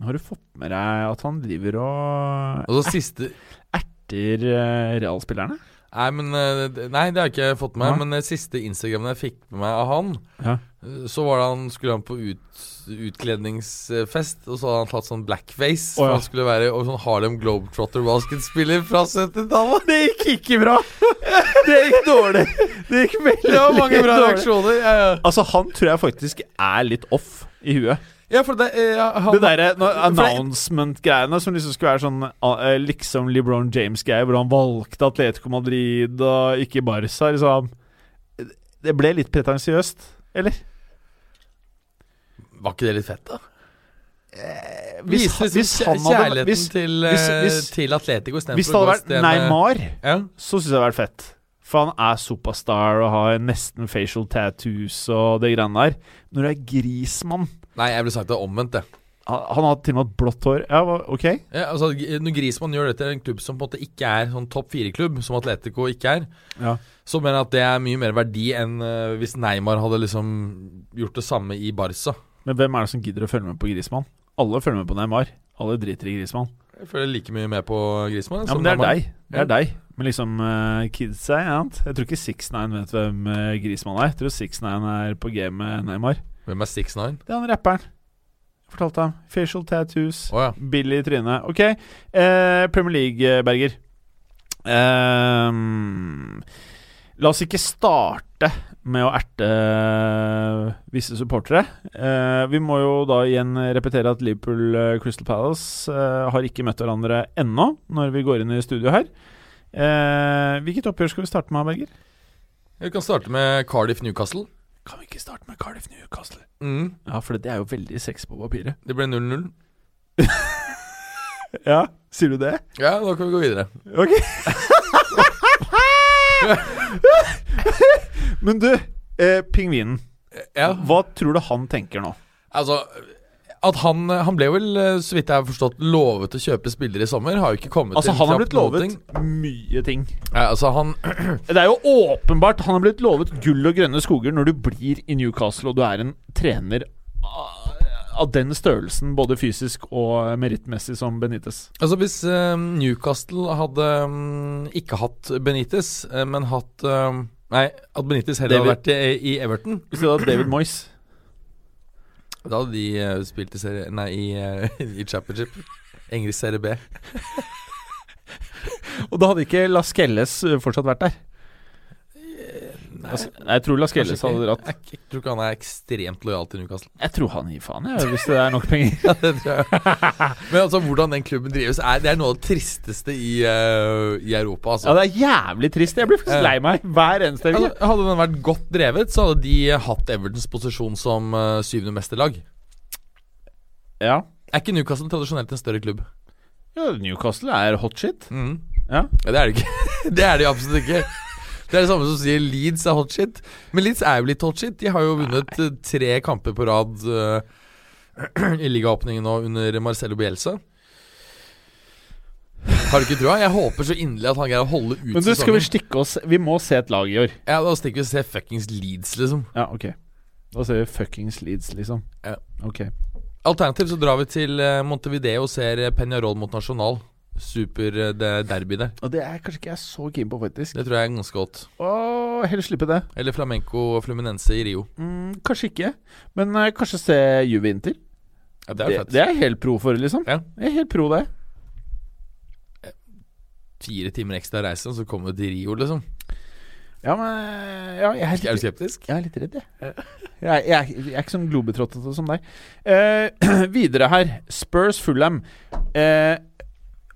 Har du fått med deg at han driver og så siste erter eh, realspillerne? Nei, men eh, det- Nei, det har jeg ikke fått med meg. Men det siste Instagramen jeg fikk med meg av han, Ja. eh, så var det han skulle han på ut, utkledningsfest, og så hadde han tatt sånn blackface. Oh, ja. Han skulle være og sånn Harlem Globetrotter basketspiller fra 70-tallet. Det gikk ikke bra! Det gikk dårlig. Det gikk veldig Det var mange bra dårlig. reaksjoner. Ja, ja. Altså, han tror jeg faktisk er litt off i huet. Ja for det, eh, ja, han, Det derre announcement-greiene som liksom skulle være sånn eh, liksom LeBron James-greier, hvor han valgte Atletico Madrid og ikke Barca, liksom Det ble litt pretensiøst, eller? Var ikke det litt fett, da? Hvis, Viste liksom hvis han hadde kjærligheten hvis, til, hvis- eh, hvis- til Atletico hvis det hadde vært Neymar, Ja. så syns jeg det hadde vært fett. For han er superstar og har nesten facial tattoos og det greiene der. Når det er Grismann Nei, jeg ville sagt det omvendt, det. Han han har til og med blått hår. Ja, ok. Ja, altså, når Grismann gjør det til en klubb som på en måte ikke er sånn topp fire-klubb, som Atletico ikke er, Ja. så mener jeg at det er mye mer verdi enn uh, hvis Neymar hadde liksom gjort det samme i Barca. Men hvem er det som gidder å følge med på Grismann? Alle følger med på Neymar. Alle driter i Grismann. Jeg føler like mye med på Grismann. Ja, men det er Neymar. deg. Det er deg. Men liksom uh, kidsa. Jeg tror ikke 6ix9ine vet hvem uh, Grismann er. Jeg tror 6ix9ine er på game med Neymar. Hvem er 6ix9ine? Det er han rapperen. Fortalte ham. Facial tattoos. oh, ja. Billy i trynet. Ok. Eh, Premier League, eh, Berger. Ehm, la oss ikke starte med å erte eh, visse supportere. Eh, vi må jo da igjen repetere at Liverpool Crystal Palace eh, har ikke møtt hverandre ennå, når vi går inn i studio her. Eh, hvilket oppgjør skal vi starte med, Berger? Vi kan starte med Cardiff Newcastle. Kan vi ikke starte med Cardiff Newcastle? Mm. Ja, for det er jo veldig sex på papiret. Det ble 0-0. [LAUGHS] Ja, sier du det? Ja, da kan vi gå videre. Ok. [LAUGHS] Men du, eh, pingvinen. Ja, Hva tror du han tenker nå? altså at han, han ble vel, eh, så vidt jeg har forstått, lovet å kjøpe spillere i sommer. Har jo ikke kommet Altså, til han har blitt lovet mye ting. Ja, altså, han [CLEARS THROAT] Det er jo åpenbart han har blitt lovet gull og grønne skoger når du blir i Newcastle og du er en trener av- den størrelsen, både fysisk og merittmessig, som Benitez. Altså Hvis uh, Newcastle hadde um, ikke hatt Benitez, eh, men hatt uh, Nei, at Benitez heller hadde vært i, i Everton, Hvis det hatt David [CLEARS THROAT] Moyes da hadde de eh, spilt i, serie, nei, i, eh, [LAUGHS] i championship. Engelsk serie B. [LAUGHS] Og da hadde ikke Las Kelles eh, fortsatt vært der. Nei, jeg tror Las Kelles hadde dratt. Jeg, jeg tror ikke han er ekstremt lojal til Newcastle. Jeg tror han gir faen, jeg, hvis det er nok penger. [LAUGHS] Ja, det tror jeg. Men altså, hvordan den klubben drives, er, det er noe av det tristeste i, uh, i Europa. Altså. Ja, det er jævlig trist. Jeg blir faktisk lei meg hver eneste helg. Altså, hadde den vært godt drevet, så hadde de hatt Evertons posisjon som uh, syvende mesterlag. Ja. Er ikke Newcastle tradisjonelt en større klubb? ja, Newcastle er hot shit. Mm. Ja. Ja, det er det ikke. [LAUGHS] det er det absolutt ikke. Det er det samme som sier Leeds er hot shit. Men Leeds er jo litt hot shit. De har jo vunnet Nei. tre kamper på rad uh, [CLEARS THROAT] i ligaåpningen nå under Marcelo Bielsa. Har du ikke trua? Jeg håper så inderlig at han greier å holde ut Men du, skal vi stikke oss Vi må se et lag i år. Ja, Da stikker vi og ser fuckings Leeds, liksom. Ja, ok. Da ser vi fuckings Leeds, liksom. Ja. Ok. Alternativt så drar vi til eh, Montevideo og ser eh, Peñarol mot Nasjonal. Super eh, det der. Og det er kanskje ikke jeg så keen på, faktisk. Det tror jeg er ganske godt. Åh, heller slippe det. Eller Flamenco og Fluminense i Rio. Mm, kanskje ikke. Men eh, kanskje se Juve Inter. Ja, Det er Det, fett. det er jeg helt pro for, liksom. Ja. Jeg er helt pro det. Fire timer ekstra reise, og så kommer du til Rio, liksom. Ja, men ja, jeg, er Er du litt, skeptisk? jeg er litt redd, jeg. Jeg, jeg, jeg er ikke sånn globetrottete som deg. Eh, [CLEARS THROAT] videre her. Spurs Fulham. Eh,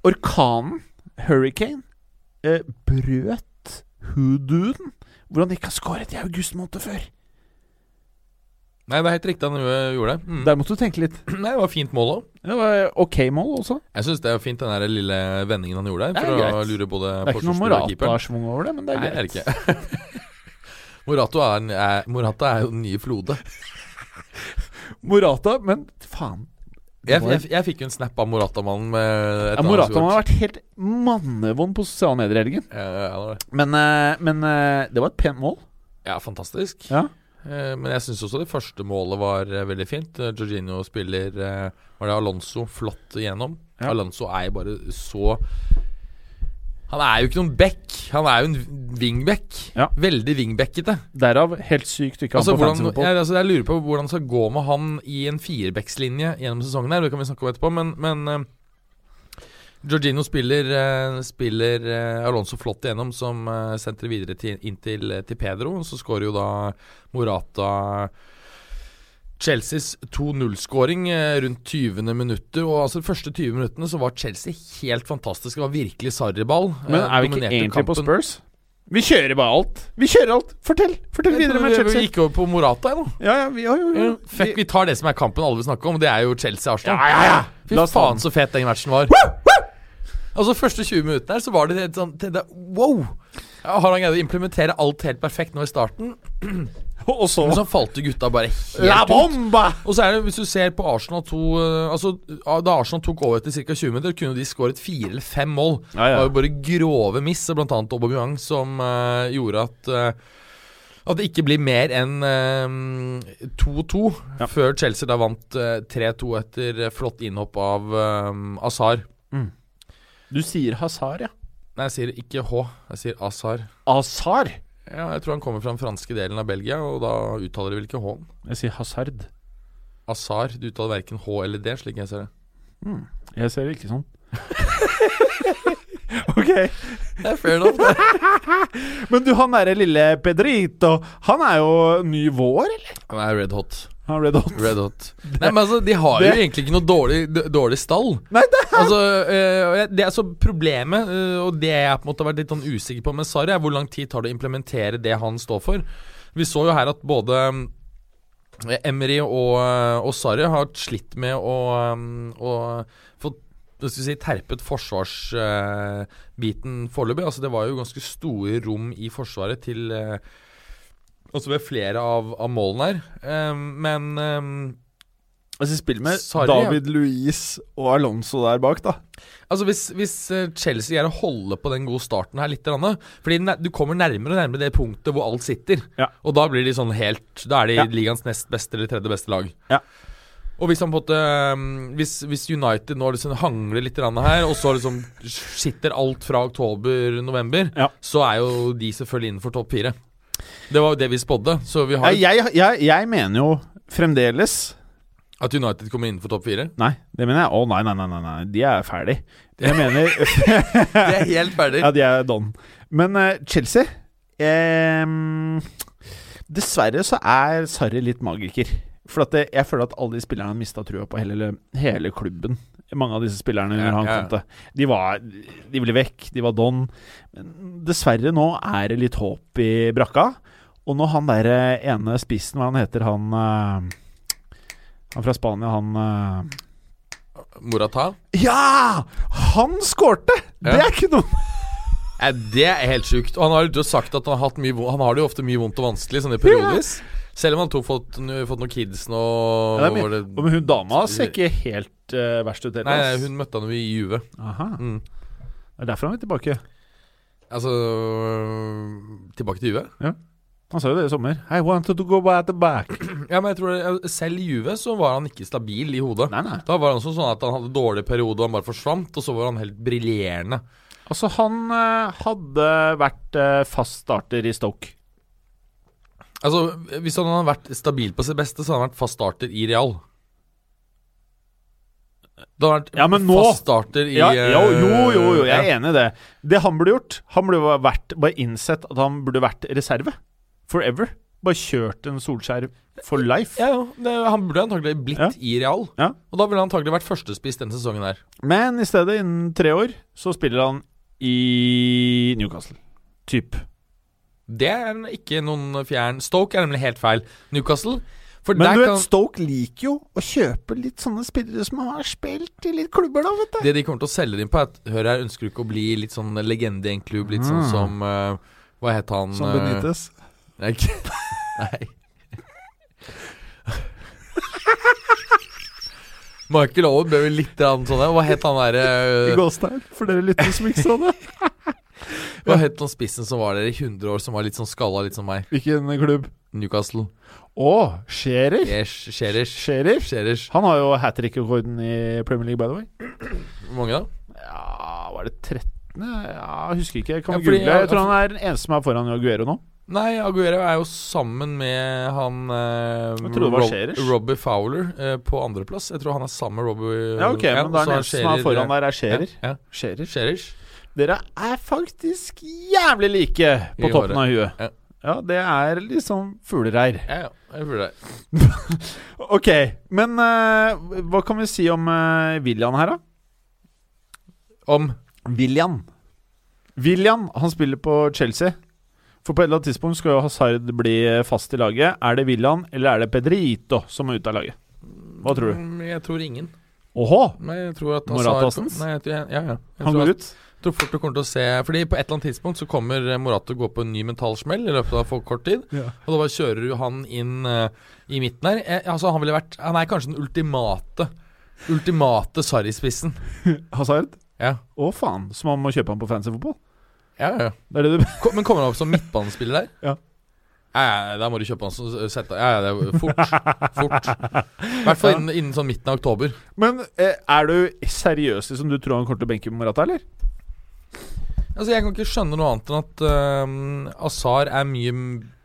orkanen, hurricane, eh, brøt hoodooen. Hvordan de ikke har skåret i august måned før. Nei, det er helt riktig han gjorde det. Mm. Der måtte du tenke litt. [CLEARS THROAT] Nei, det var fint mål òg. Det var ok mål også. Jeg syns det er fint, den der lille vendingen han gjorde der. Det er For å lure både Det er ikke noe. Morata-schwung over det, men det er Nei, greit. er det ikke. [LAUGHS] Morato er, er, Morata er jo den nye Flode. [LAUGHS] Morata, men faen. Jeg, jeg, jeg fikk jo en snap av Morata-mannen med et ja, Moratamannen har vært helt mannevond på sosiale medier i helgen. Ja, ja, det det. Men, eh, men eh, det var et pent mål. ja, fantastisk. Ja. Eh, Men jeg syns også det første målet var veldig fint. Jorginho spiller Var det Alonso flott igjennom? Ja. Alonso er bare så Han er jo ikke noen back. Han er jo en wingback. Ja. Veldig wingbackete. Derav helt sykt ikke Altså, han på hvordan, jeg, altså, jeg lurer på hvordan det skal gå med han i en firebackslinje gjennom sesongen. her Det kan vi snakke om etterpå, men, men uh, Georgino spiller, uh, spiller uh, Alonso flott igjennom, som uh, sentrer videre til, inn til, til Pedro. Så skårer jo da Morata Chelseas 2-0-skåring eh, rundt 20. minuttet. Og altså De første 20 minuttene så var Chelsea helt fantastisk. Det var virkelig sarriball. Men eh, er vi ikke egentlig på. Spurs? Vi kjører bare alt. Vi kjører alt. Fortell Fortell videre med Chelsea. Vi gikk over på Morata, jeg nå. Ja, ja, vi, ja, jo, jo. Fett, vi tar det som er kampen alle vil snakke om. Det er jo Chelsea-Arsenal. Ja, ja, ja. Fy faen så fet den matchen var. Altså Første 20 minuttene her så var det helt sånn det, Wow! Har han greid å implementere alt helt perfekt nå i starten? [LAUGHS] Og så Men så falt gutta bare helt ut. bomba! Og så er det, hvis du ser på Arsenal 2 eh, Altså, Da Arsenal tok over etter ca. 20 minutter, kunne de skåret fire eller fem mål. Ja, ja. Det var jo bare grove miss, annet Aubameyang, som uh, gjorde at uh, at det ikke blir mer enn eh, 2-2 Ja. før Chelsea da vant eh, 3-2 etter flott innhopp av uh, Azar. Du sier Hazar, ja. Nei, jeg sier ikke H, jeg sier Azar. Azar? Ja, jeg tror han kommer fra den franske delen av Belgia, og da uttaler de vel ikke H-en. Jeg sier Hazard. Azar. Du uttaler verken H eller D, slik jeg ser det. Jeg ser det ikke sånn. [LAUGHS] ok. Det er fair enough. det. [LAUGHS] Men du, han derre lille Pedrito, han er jo ny vår, eller? Han er red hot. Er Red Hot. Red hot. Nei, men altså, de har jo egentlig ikke noe dårlig, dårlig stall. Nei, det er Altså, øh, det er så Problemet, øh, og det jeg på en måte har vært litt sånn usikker på med Sarri, er hvor lang tid tar det å implementere det han står for. Vi så jo her at både Emry Emery og, og Sarri har slitt med å, å få si, terpet forsvarsbiten foreløpig. Altså, det var jo ganske store rom i forsvaret til øh, Altså ved flere av, av målene her. Um, men um, Altså, spill med Sarri, David Luiz og Alonso der bak, da. Altså Hvis, hvis eh, Chelsea greier å holde på den gode starten her litt Fordi du kommer nærmere og nærmere det punktet hvor alt sitter. Ja. Og da blir de sånn helt Da er de Ja. ligaens nest beste eller tredje beste lag. Ja. Og hvis måte um, Hvis, hvis United nå liksom hangler litt her, og så liksom sitter alt fra oktober-november, Ja. så er jo de selvfølgelig innenfor topp fire. Det var jo det vi spådde. Så vi har Jeg, jeg, jeg, jeg mener jo fremdeles At United kommer innenfor topp fire. Nei, det mener jeg. Å nei, nei, nei, nei, nei. de er ferdig. Jeg mener [LAUGHS] De er helt ferdig. Ja, de er don. Men uh, Chelsea ehm, Dessverre så er Sarri litt magiker. For jeg føler at alle de spillerne har mista trua på hele, hele klubben. Mange av disse spillerne under Ja, han ja. til. De var De ble vekk, de var don. Men dessverre nå er det litt håp i brakka. Og når han der eh, ene spissen, hva han heter, han eh, Han fra Spania, han eh, Morata. Ja! Han skårte! Det er ikke noe det er helt sjukt. Og han har jo sagt at han har mye Han har det jo ofte mye vondt og vanskelig, sånn i periodevis. Selv om han har fått, fått noen kids nå Ja? Og Men hun dama ser ikke helt uh, verst ut heller. Nei, hun møtte han jo i Juve. Aha. Mm. Det er derfor han er tilbake. Altså Tilbake til Juve? Ja. Han sa jo det i sommer. I wanted to go back to [CLEARS THROAT] back. Ja, men jeg tror det, Selv i Juve så var han ikke stabil i hodet. Nei, nei. Da var han sånn at han hadde dårlig periode og han bare forsvant, og så var han helt briljerende. Altså, han eh, hadde vært eh, fast starter i Stoke. Altså, Hvis han hadde vært stabil på sitt beste, så hadde han vært fast starter i Real. Da har vært Ja, men nå- fast starter i Ja, jo, jo, jo, jo, jeg ja. er enig i det. Det han burde gjort Han burde vært bare innsett at han burde vært reserve. Forever. Bare kjørt en Solskjær for life. Ja, ja. Det, han burde antagelig blitt Ja. i Real. Ja. Og da ville han antagelig vært førstespiss denne sesongen her. Men i stedet, innen tre år, så spiller han i Newcastle. Typ. Det er ikke noen fjern Stoke er nemlig helt feil. Newcastle For Men du vet, kan Stoke liker jo å kjøpe litt sånne spillere som har spilt i litt klubber, da, vet du. Det de kommer til å selge dem på, er at Hør her, ønsker du ikke å bli litt sånn legende i en klubb? Litt sånn Mm. som uh, Hva het han Som eh, Benitez. Ikke [LAUGHS] Nei. [LAUGHS] Michael Owen ble vel litt sånn Hva het han I derre Gåstein, for dere lytter som ikke så det. [LAUGHS] Hva het han spissen som var der i 100 år, som var litt sånn skalla, litt som meg? Hvilken klubb? Newcastle. Å, Scherer. Yes, Scherer. Scherer. Scherer. Han har jo hat trick-rekorden i Premier League, by the way. Hvor mange da? Ja, var det 13.? Ja, jeg husker ikke. Jeg kan Ja, google. Jeg tror han er den eneste som er foran Aguero nå. Nei, Aguero er jo sammen med han eh, Jeg Scherer. Robbie Fowler eh, på andreplass. Jeg tror han er sammen med Robbie Ja, ok, men da er den eneste som er foran der, er Scherer. Ja, ja. Scherer. Scherer. Dere er faktisk jævlig like på I toppen håret. av huet. Ja. Ja, det er liksom fuglereir. Ja, ja. Jeg føler. [LAUGHS] Ok, men uh, hva kan vi si om uh, William her, da? Om William. William, han spiller på Chelsea. For på et eller annet tidspunkt skal jo Hazard bli fast i laget. Er det William eller er det Pedrito som er ute av laget? Hva tror du? Mm, Jeg tror ingen. Åhå! Tror, ja, ja. Han går ut. Tror fort du kommer til å se Fordi på et eller annet tidspunkt så kommer eh, Morata til å gå på en ny mentalsmell i løpet av for kort tid. Ja. Og da bare kjører du han inn uh, i midten her. Jeg, altså Han ville vært Han er kanskje den ultimate Ultimate Sarri-spissen. [LAUGHS] Hazard? Ja. Å, faen. Så man må kjøpe han på fancy fotball? Ja, ja. Det er det du Men kommer han opp som midtbanespiller der? [LAUGHS] Ja. Ja, Da må du kjøpe han som sette Ja, ja, det er fort. Fort. I hvert fall innen, innen sånn midten av oktober. Men eh, er du seriøs liksom du tror han kommer til å benke Morata, eller? Altså Jeg kan ikke skjønne noe annet enn at uh, Azar er mye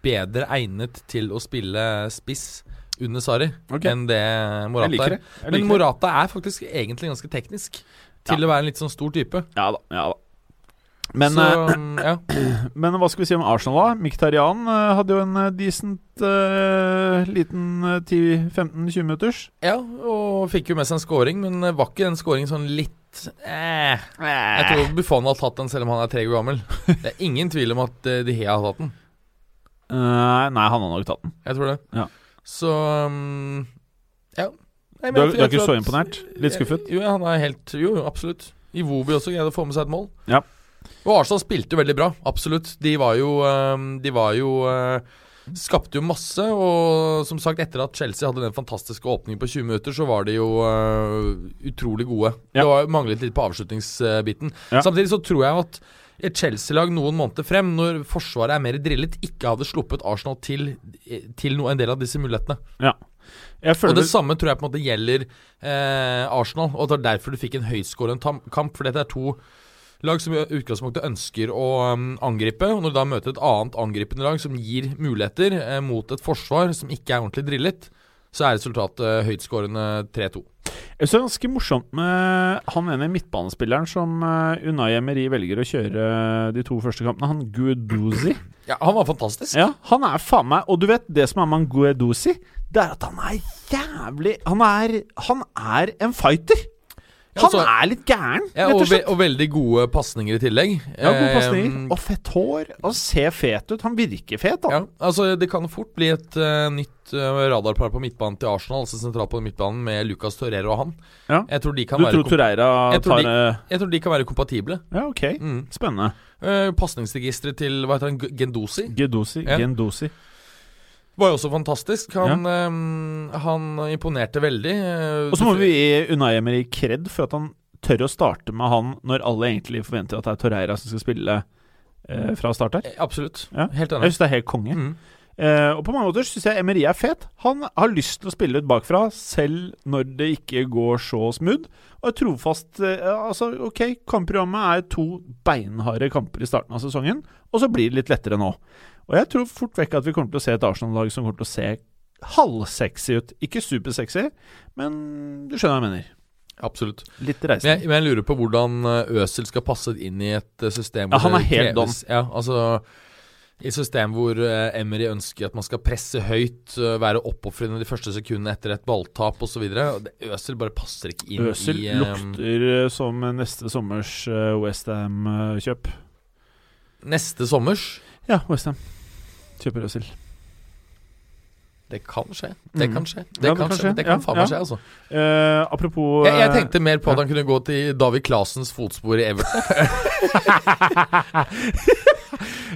bedre egnet til å spille spiss under Sarri okay. enn det Morata er. det. Men. Morata er faktisk egentlig ganske teknisk til Ja. å være en litt sånn stor type. Ja da. Ja da. Men, Så eh, um, [CLEARS THROAT] ja. [CLEARS THROAT] men hva skal vi si om Arsenal, da? Miktarian uh, hadde jo en eh, decent uh, liten eh, 10-15-20 minutters. ja, og fikk jo med seg en scoring, men eh, var ikke den scoringen sånn litt eh. Jeg tror Buffon har tatt den selv om han er tre år gammel. [LAUGHS] Det er ingen tvil om at uh, De Hea har tatt den. Uh, nei, han har nok tatt den. Jeg tror det. Ja. Så um, Ja. Nei, Du er, du er ikke så at- imponert? Litt skuffet? Jo, han er helt Jo, jo, absolutt. Iwobi også greide å få med seg et mål. Ja. Og Arsenal spilte jo veldig bra, absolutt. De var jo um, De var jo uh, Skapte jo masse, og som sagt, etter at Chelsea hadde den fantastiske åpningen på 20 minutter, så var de jo uh, utrolig gode. Ja. Det var manglet litt på avslutningsbiten. Ja. Samtidig så tror jeg at et Chelsea-lag noen måneder frem, når forsvaret er mer drillet, ikke hadde sluppet Arsenal til, til no, en del av disse mulighetene. Jeg Og det samme tror jeg på en måte gjelder eh, Arsenal, og det var derfor du fikk en høyskårende kamp. For dette er to lag som i utgangspunktet ønsker å um, angripe. Og når du da møter et annet angripende lag som gir muligheter eh, mot et forsvar som ikke er ordentlig drillet, så er resultatet eh, høytskårende 3-2. Jeg synes det er ganske morsomt med han ene midtbanespilleren som uh, Unai Emery velger å kjøre de to første kampene. Han Guedouzi. [CLEARS THROAT] Ja, han var fantastisk. Ja, han er faen meg Og du vet, det som er med han Guedouzi, det er at han er jævlig Han er, han er en fighter. Han altså, er litt gæren, Ja, og, ve og veldig gode pasninger i tillegg. Ja, gode pasninger. Eh, Og fett hår. Og ser fet ut. Han virker fet, da. Ja, altså Det kan fort bli et uh, nytt uh, radarpar på midtbanen til Arsenal, altså sentralt på midtbanen, med Lucas Torreira og han. Ja. Jeg tror de kan Du være tror Torreira Jeg tror tar de, Jeg tror de kan være kompatible. Ja, ok. Mm. Spennende. Uh, Pasningsregisteret til hva heter han, Gendosi. Gendosi Ja. Gendosi. Var jo også fantastisk. Han, eh, han imponerte veldig. eh, Og så må vi gi Unai Emery kred for at han tør å starte med han når alle egentlig forventer at det er Torreira som skal spille eh, fra start her. Eh, Absolutt. Ja. Helt Jeg enig. syns det er helt konge. Mm. Eh, og på mange måter syns jeg Emery er fet. Han har lyst til å spille ut bakfra, selv når det ikke går så smooth. Og er trofast eh, Altså, ok, kampprogrammet er to beinharde kamper i starten av sesongen, og så blir det litt lettere nå. Og jeg tror fort vekk at vi kommer til å se et Arsenal-lag som kommer til å se halvsexy ut. Ikke supersexy, men du skjønner hva jeg mener. Absolutt. Litt Men jeg, men jeg lurer på hvordan Øsel skal passe inn i et eh, system Ja, han er helt kreves- Ja, altså i et system hvor eh, Emery ønsker at man skal presse høyt, eh, være oppofrende de første sekundene etter et balltap osv. Øsel bare passer ikke inn Øsel i Øsel lukter eh, som neste sommers Westham-kjøp. Neste sommers. Ja, Westham. Kjøper Øsel. Det kan skje. Det Mm. kan skje. Det Ja, kan skje. Det kan Ja, faen meg ja. skje, altså. Uh, apropos Jeg, jeg tenkte mer på at han kunne gå til David Klasens fotspor i Everton. [LAUGHS]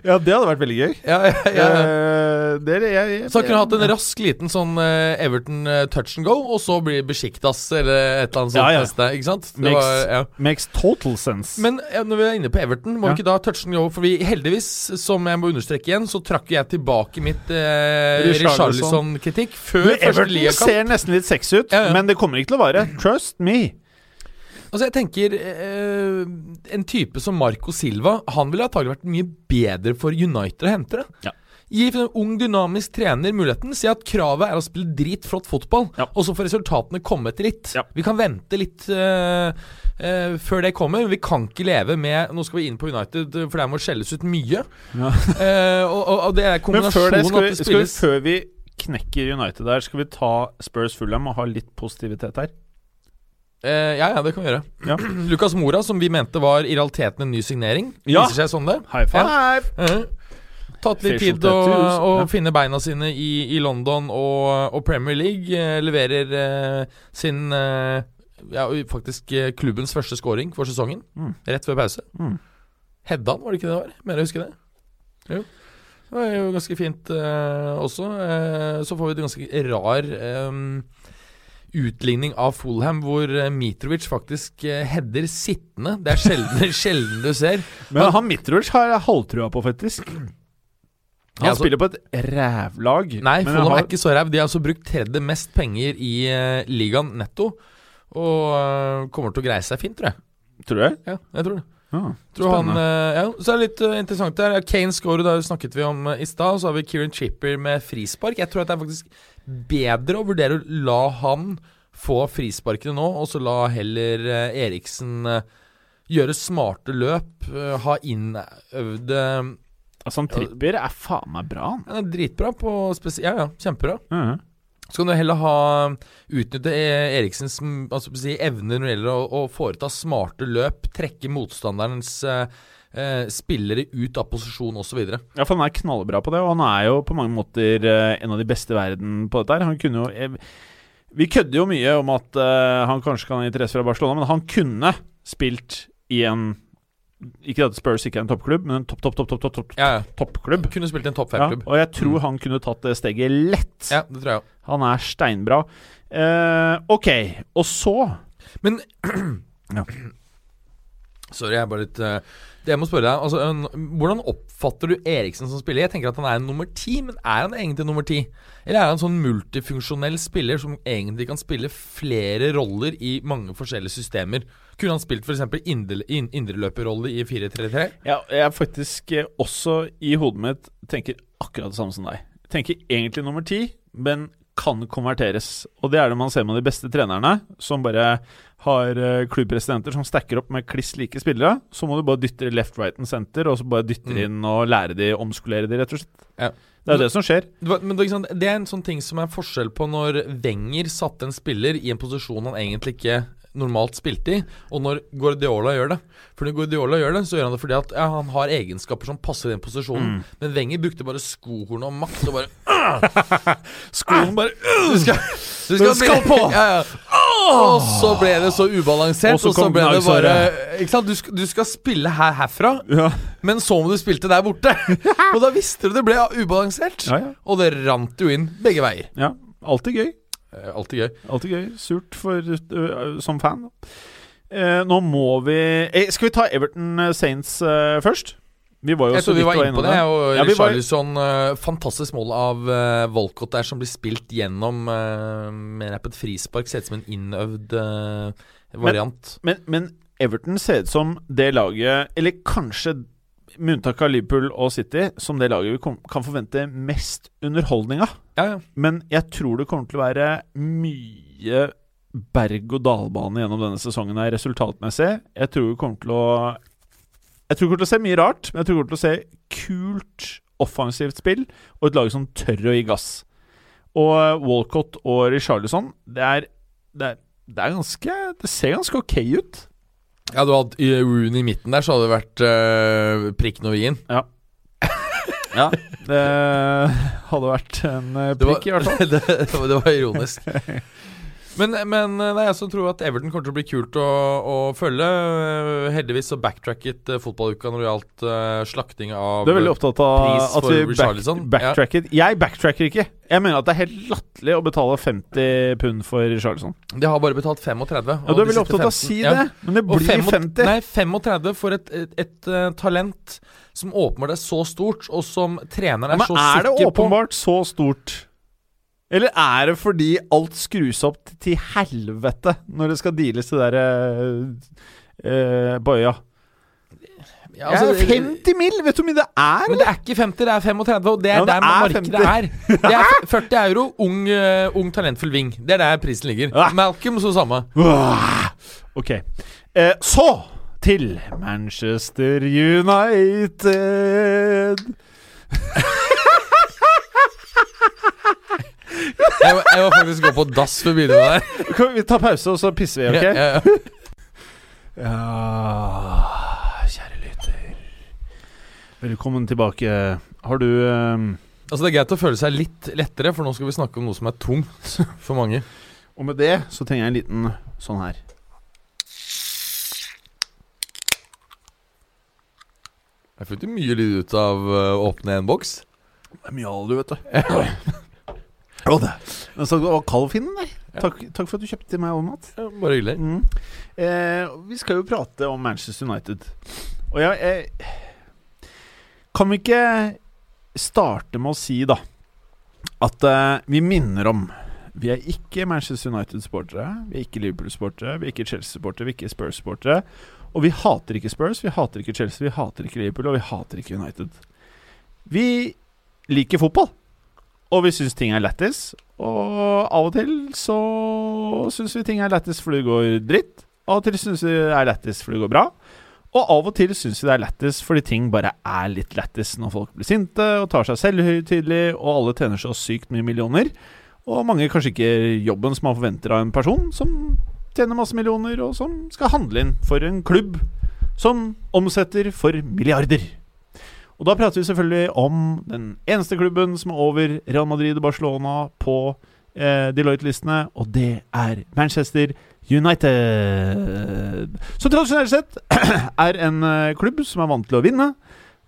Ja, det hadde vært veldig gøy. ja, ja, ja. Eh, det, jeg, jeg, Så han kunne hatt en rask liten sånn eh, Everton eh, touch and go, og så bli Besjiktas eller et eller annet sånt Ja, ja. neste. Ikke sant? Det Makes- var, ja. Makes total sense. Men når vi er inne på Everton, må Ja. vi ikke da touch and go? For vi heldigvis, som jeg må understreke igjen, så trakk jeg tilbake mitt eh, Richarlison. Richarlison-kritikk før før første Everton ser nesten litt sexy ut, Ja, ja. men det kommer ikke til å vare. Trust me. Altså jeg tenker eh, En type som Marco Silva Han ville antagelig vært mye bedre for United å hente det. Ja. Gi en ung, dynamisk trener muligheten. Si at kravet er å spille dritflott fotball, Ja. og så får resultatene komme etter litt. Ja. Vi kan vente litt uh, uh, før det kommer. Vi kan ikke leve med Nå skal vi inn på United, for der må skjelles ut mye. Ja. [LAUGHS] uh, og, og, det er kombinasjonen før det, skal vi, at det skal vi, før vi knekker United der, skal vi ta Spurs Fulham og ha litt positivitet her? Uh, Ja, ja, det kan vi gjøre. Ja. [CLEARS THROAT] Lucas Mora, som vi mente var i realiteten en ny signering, Ja. viser seg sånn det. High five! Eh, tatt litt tid å, å ja. finne beina sine i, i London og, og Premier League. Eh, leverer eh, sin eh, Ja, faktisk eh, klubbens første scoring for sesongen. Mm. Rett før pause. Mm. Hedda, var det ikke det det var? Mener jeg husker det. Jo. Det var jo ganske fint eh, også. Eh, så får vi et ganske rar utligning av Fulham, hvor Mitrovic faktisk header sittende. Det er sjelden, [LAUGHS] sjelden du ser. Men han Mitrovic har jeg halvtrua på, faktisk. Han altså- spiller på et rævlag. Nei, Fulham har- er ikke så ræv. De har altså brukt tredje mest penger i uh, ligaen netto. Og uh, kommer til å greie seg fint, tror jeg. Tror du det? Ja, jeg tror det. Ah, Tror han, eh, ja, så er det litt interessant der. Kane scorer, det snakket vi om i stad. Så har vi Kieran Chipper med frispark. Jeg tror at det er faktisk bedre å vurdere å la han få frisparkene nå, og så la heller Eriksen gjøre smarte løp. ha innøvde Altså, han Trippier er faen meg bra, han. Er dritbra på spesielt Ja, ja, kjempebra. Ja. Så kan du heller ha utnytte E- Eriksens mm, altså, evner når det gjelder å, å foreta smarte løp, trekke motstanderens eh, eh, spillere ut av posisjon osv. Ja, for han er knallbra på det, og han er jo på mange måter eh, en av de beste i verden på dette her. Han kunne jo eh, Vi kødder jo mye om at eh, han kanskje kan ha interesse fra Barcelona, men han kunne spilt i en Ikke at Spurs ikke er en toppklubb, men en topp, topp, topp, topp, topp, topp, Ja, ja. toppklubb. Kunne spilt i en topp Ja, fem-klubb. og jeg tror Mm. han kunne tatt det steget lett. Ja, det tror jeg også. Han er steinbra. Uh, ok, og så Men Ja. [CLEARS THROAT] Sorry, jeg er bare litt uh, Det jeg må spørre deg altså, en- Hvordan oppfatter du Eriksen som spiller? Jeg tenker at han er en nummer ti, men er han egentlig nummer ti? Eller er han en sånn multifunksjonell spiller som egentlig kan spille flere roller i mange forskjellige systemer? Kunne han spilt f.eks. Indre, in- indreløperrolle i 4-3-3? Ja, jeg er faktisk eh, også i hodet mitt tenker akkurat det samme som deg. Tenker egentlig nummer ti, men kan konverteres. Og det er det man ser med de beste trenerne, som bare har eh, klubbpresidenter som stacker opp med kliss like spillere. Så må du bare dytte left, right and center, og så bare dytte Mm. inn og lære de, omskolere de, rett og slett. Ja. Det er det som skjer. Men det er en sånn ting som er forskjell på når Wenger satte en spiller i en posisjon han egentlig ikke normalt spilte i, og når Guardiola gjør det. For når Guardiola gjør det, så gjør han det fordi at ja, han har egenskaper som passer i den posisjonen. Mm. Men Wenger brukte bare skohornet og makt og bare [LAUGHS] Skoen bare [LAUGHS] Du skal, du skal, skal på! Ja, ja. Og så ble det så ubalansert, Og så og så ble det bare. Ikke sant? Du skal, du skal spille her herfra, Ja, men så må du spilte der borte. [LAUGHS] og da visste du det ble ubalansert. Og det rant jo inn begge veier. ja. Alltid gøy. Eh, Alltid gøy. Alltid gøy. Surt for, uh, som fan. Eh, nå må vi eh, Skal vi ta Everton Saints uh, først? Vi var jo Jeg så vi var inne på det. Og Ja, vi var- fantastisk mål av uh, Volcott der, som blir spilt gjennom uh, på et frispark. Ser ut som en innøvd variant. Men, men Everton ser ut som det laget Eller kanskje, med unntak av Liverpool og City, som det laget vi kan forvente mest underholdning av. ja, ja. Men jeg tror det kommer til å være mye berg-og-dal-bane gjennom denne sesongen her resultatmessig. Jeg tror vi kommer til å Jeg tror vi kommer til å se mye rart, men jeg tror vi kommer til å se kult offensivt spill og et lag som tør å gi gass. Og eh, Walcott og Richarlison, det er, det er det er ganske Det ser ganske ok ut. Ja, du hadde i Rooney i midten der, så hadde det vært uh, prikken over i-en. Ja. Det hadde vært en prikk, var- i hvert fall. [LAUGHS] det, det det var ironisk. [LAUGHS] Men, men det er jeg som tror at Everton kommer til å bli kult å, å følge. Eh, Heldigvis så backtracket eh, fotballuka når det gjaldt eh, slakting av Du er veldig opptatt av at vi back, backtracket. Ja. Jeg backtracker ikke. Jeg mener at det er helt latterlig å betale 50 pund for Richarlison. De har bare betalt 35. Ja, du er veldig opptatt av å 15. si Ja. det, men det blir fem 50. Nei, 35 for et, et, et uh, talent som åpenbart er så stort, og som treneren er men så er det sikker på. åpenbart så stort? Eller er det fordi alt skrus opp til helvete når det skal deales det derre uh, bøya? Ja, altså, ja, 50 mill, vet du hvor mye det er? Men det er ikke 50, det er 35, og det er Ja, der er markedet er. [LAUGHS] Det er 40 euro, ung, uh, ung talentfull ving. Det er der prisen ligger. Ja. Malcolm så samme. Ok. Eh, så til Manchester United. [LAUGHS] Jeg, må- jeg må faktisk gå på dass for å begynne med det her. [LAUGHS] Kan vi ta pause, og så pisser vi, ok? Ja, ja, ja. [LAUGHS] Ja, kjære lytter. Velkommen tilbake. Har du eh, Altså Det er greit å føle seg litt lettere, for nå skal vi snakke om noe som er tungt [LAUGHS] for mange. Og med det så trenger jeg en liten sånn her. Jeg fikk jo mye lyd ut av uh, å åpne en boks. Det er mye av det, vet du. Å, det. Men så var kald fin, nei. Takk, takk for at du kjøpte til meg òg, Matt. Ja, bare hyggelig. Mm. Eh, vi skal jo prate om Manchester United. Og jeg, jeg Kan vi ikke starte med å si, da, at eh, vi minner om Vi er ikke Manchester United-sportere. Vi er ikke Liverpool-sportere. Vi er ikke Chelsea-sportere. Vi er ikke Spurs-sportere. Og vi hater ikke Spurs, vi hater ikke Chelsea, vi hater ikke Liverpool, og vi hater ikke United. Vi liker fotball. Og vi syns ting er lættis. Og av og til så syns vi ting er lættis fordi det går dritt. Av og til syns vi det er lættis fordi det går bra. Og av og til syns vi det er lættis fordi ting bare er litt lættis når folk blir sinte og tar seg selvhøytidelig, og alle tjener så sykt mye millioner. Og mange kanskje ikke jobben som man forventer av en person som tjener masse millioner, og som skal handle inn for en klubb som omsetter for milliarder. Og da prater vi selvfølgelig om den eneste klubben som er over Real Madrid og Barcelona på eh, Deloitte-listene, og det er Manchester United. Som tradisjonelt sett [CLEARS THROAT] er en eh, klubb som er vant til å vinne,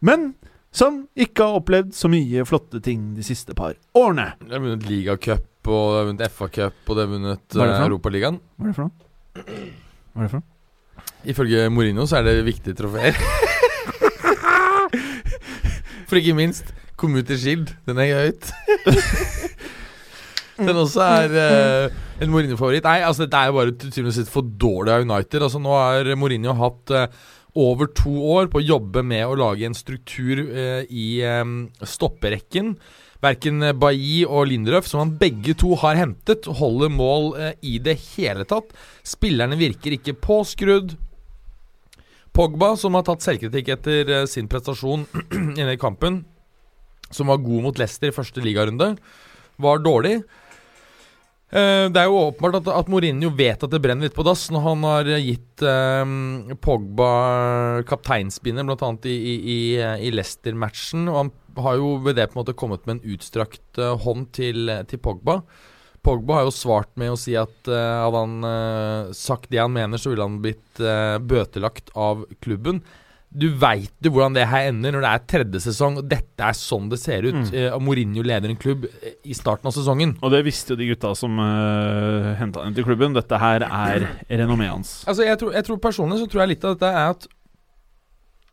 men som ikke har opplevd så mye flotte ting de siste par årene. De har vunnet ligacup, og de har vunnet FA-cup, og de har vunnet noe? Europaligaen. Hva er det for noe? Hva er det for noe? Ifølge Mourinho så er det viktige trofeer. [LAUGHS] [LAUGHS] For ikke minst kom ut i Skild. Den er høyt. [LAUGHS] Den også er uh, en Mourinho-favoritt. Nei, altså dette er jo bare til og for dårlig av United. Altså Nå har Mourinho hatt uh, over to år på å jobbe med å lage en struktur uh, i um, stopperekken. Verken Bailly og Lindrøff, som han begge to har hentet, holder mål i det hele tatt. Spillerne virker ikke påskrudd. Pogba, som har tatt selvkritikk etter eh, sin prestasjon [CLEARS THROAT] inne i kampen, som var god mot Leicester i første ligarunde, var dårlig. Eh, det er jo åpenbart at, at Mourinho vet at det brenner litt på dass når han har gitt eh, Pogba kapteinspinner, bl.a. i, i, i Leicester-matchen. Og han har jo ved det på en måte kommet med en utstrakt eh, hånd til, til Pogba. Pogba har jo svart med å si at uh, hadde han uh, sagt det han mener, så ville han blitt uh, bøtelagt av klubben. Du veit jo hvordan det her ender når det er tredje sesong, og dette er sånn det ser ut. Mm. Mourinho leder en klubb i starten av sesongen. Og det visste jo de gutta som uh, henta han til klubben. Dette her er renommeet hans. Altså jeg tror, jeg tror Personlig så tror jeg litt av dette er at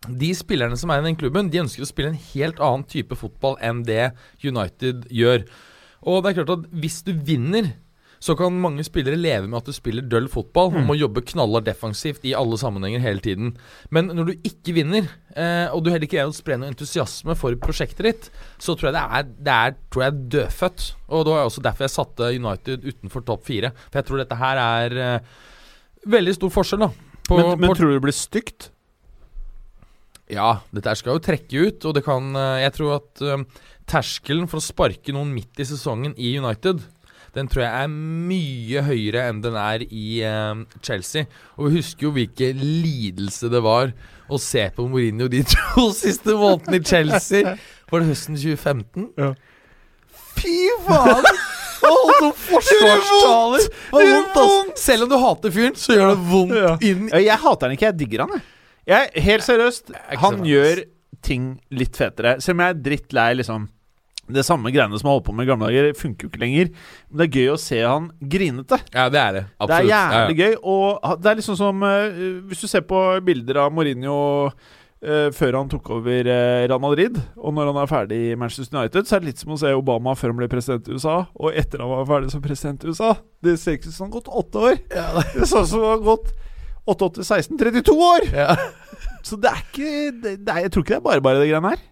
de spillerne som er i den klubben, de ønsker å spille en helt annen type fotball enn det United gjør. Og det er klart at hvis du vinner, så kan mange spillere leve med at du spiller døll fotball og Mm. må jobbe knallhardt defensivt i alle sammenhenger hele tiden. Men når du ikke vinner, eh, og du heller ikke greier å spre noe entusiasme for prosjektet ditt, så tror jeg det er, det er tror jeg, dødfødt. Og det var også derfor jeg satte United utenfor topp fire. For jeg tror dette her er eh, veldig stor forskjell, da. På, men men tror du det blir stygt? Ja, dette skal jo trekke ut, og det kan eh, Jeg tror at eh, terskelen for å sparke noen midt i sesongen i United den tror jeg er mye høyere enn den er i eh, Chelsea. Og vi husker jo hvilken lidelse det var å se på Mourinho de [LAUGHS] to siste månedene i Chelsea. Var det høsten 2015? Ja. Fy faen! Å holde noen forsvarstaler! Det gjør vondt, ass. Selv om du hater fyren, så gjør det vondt Ja. inn Jeg hater han ikke, jeg digger han, jeg. Jeg helt seriøst, er han gjør ting litt fetere. Selv om jeg er drittlei liksom det samme greiene som han holdt på med i gamle dager, funker jo ikke lenger. Men det er gøy å se han grinete. Ja, det er det. Det er Absolutt. jævlig gøy. Og det er liksom som uh, Hvis du ser på bilder av Mourinho uh, før han tok over uh, Real Madrid, og når han er ferdig i Manchester United, så er det litt som å se Obama før han ble president i USA, og etter han var ferdig som president i USA. Det ser ikke ut som han har gått åtte år. Ja, Det ser ut som han har gått 88, 16, 32 år! Ja. [LAUGHS] Så det er ikke det, det er, Jeg tror ikke det er bare bare, det greiene her.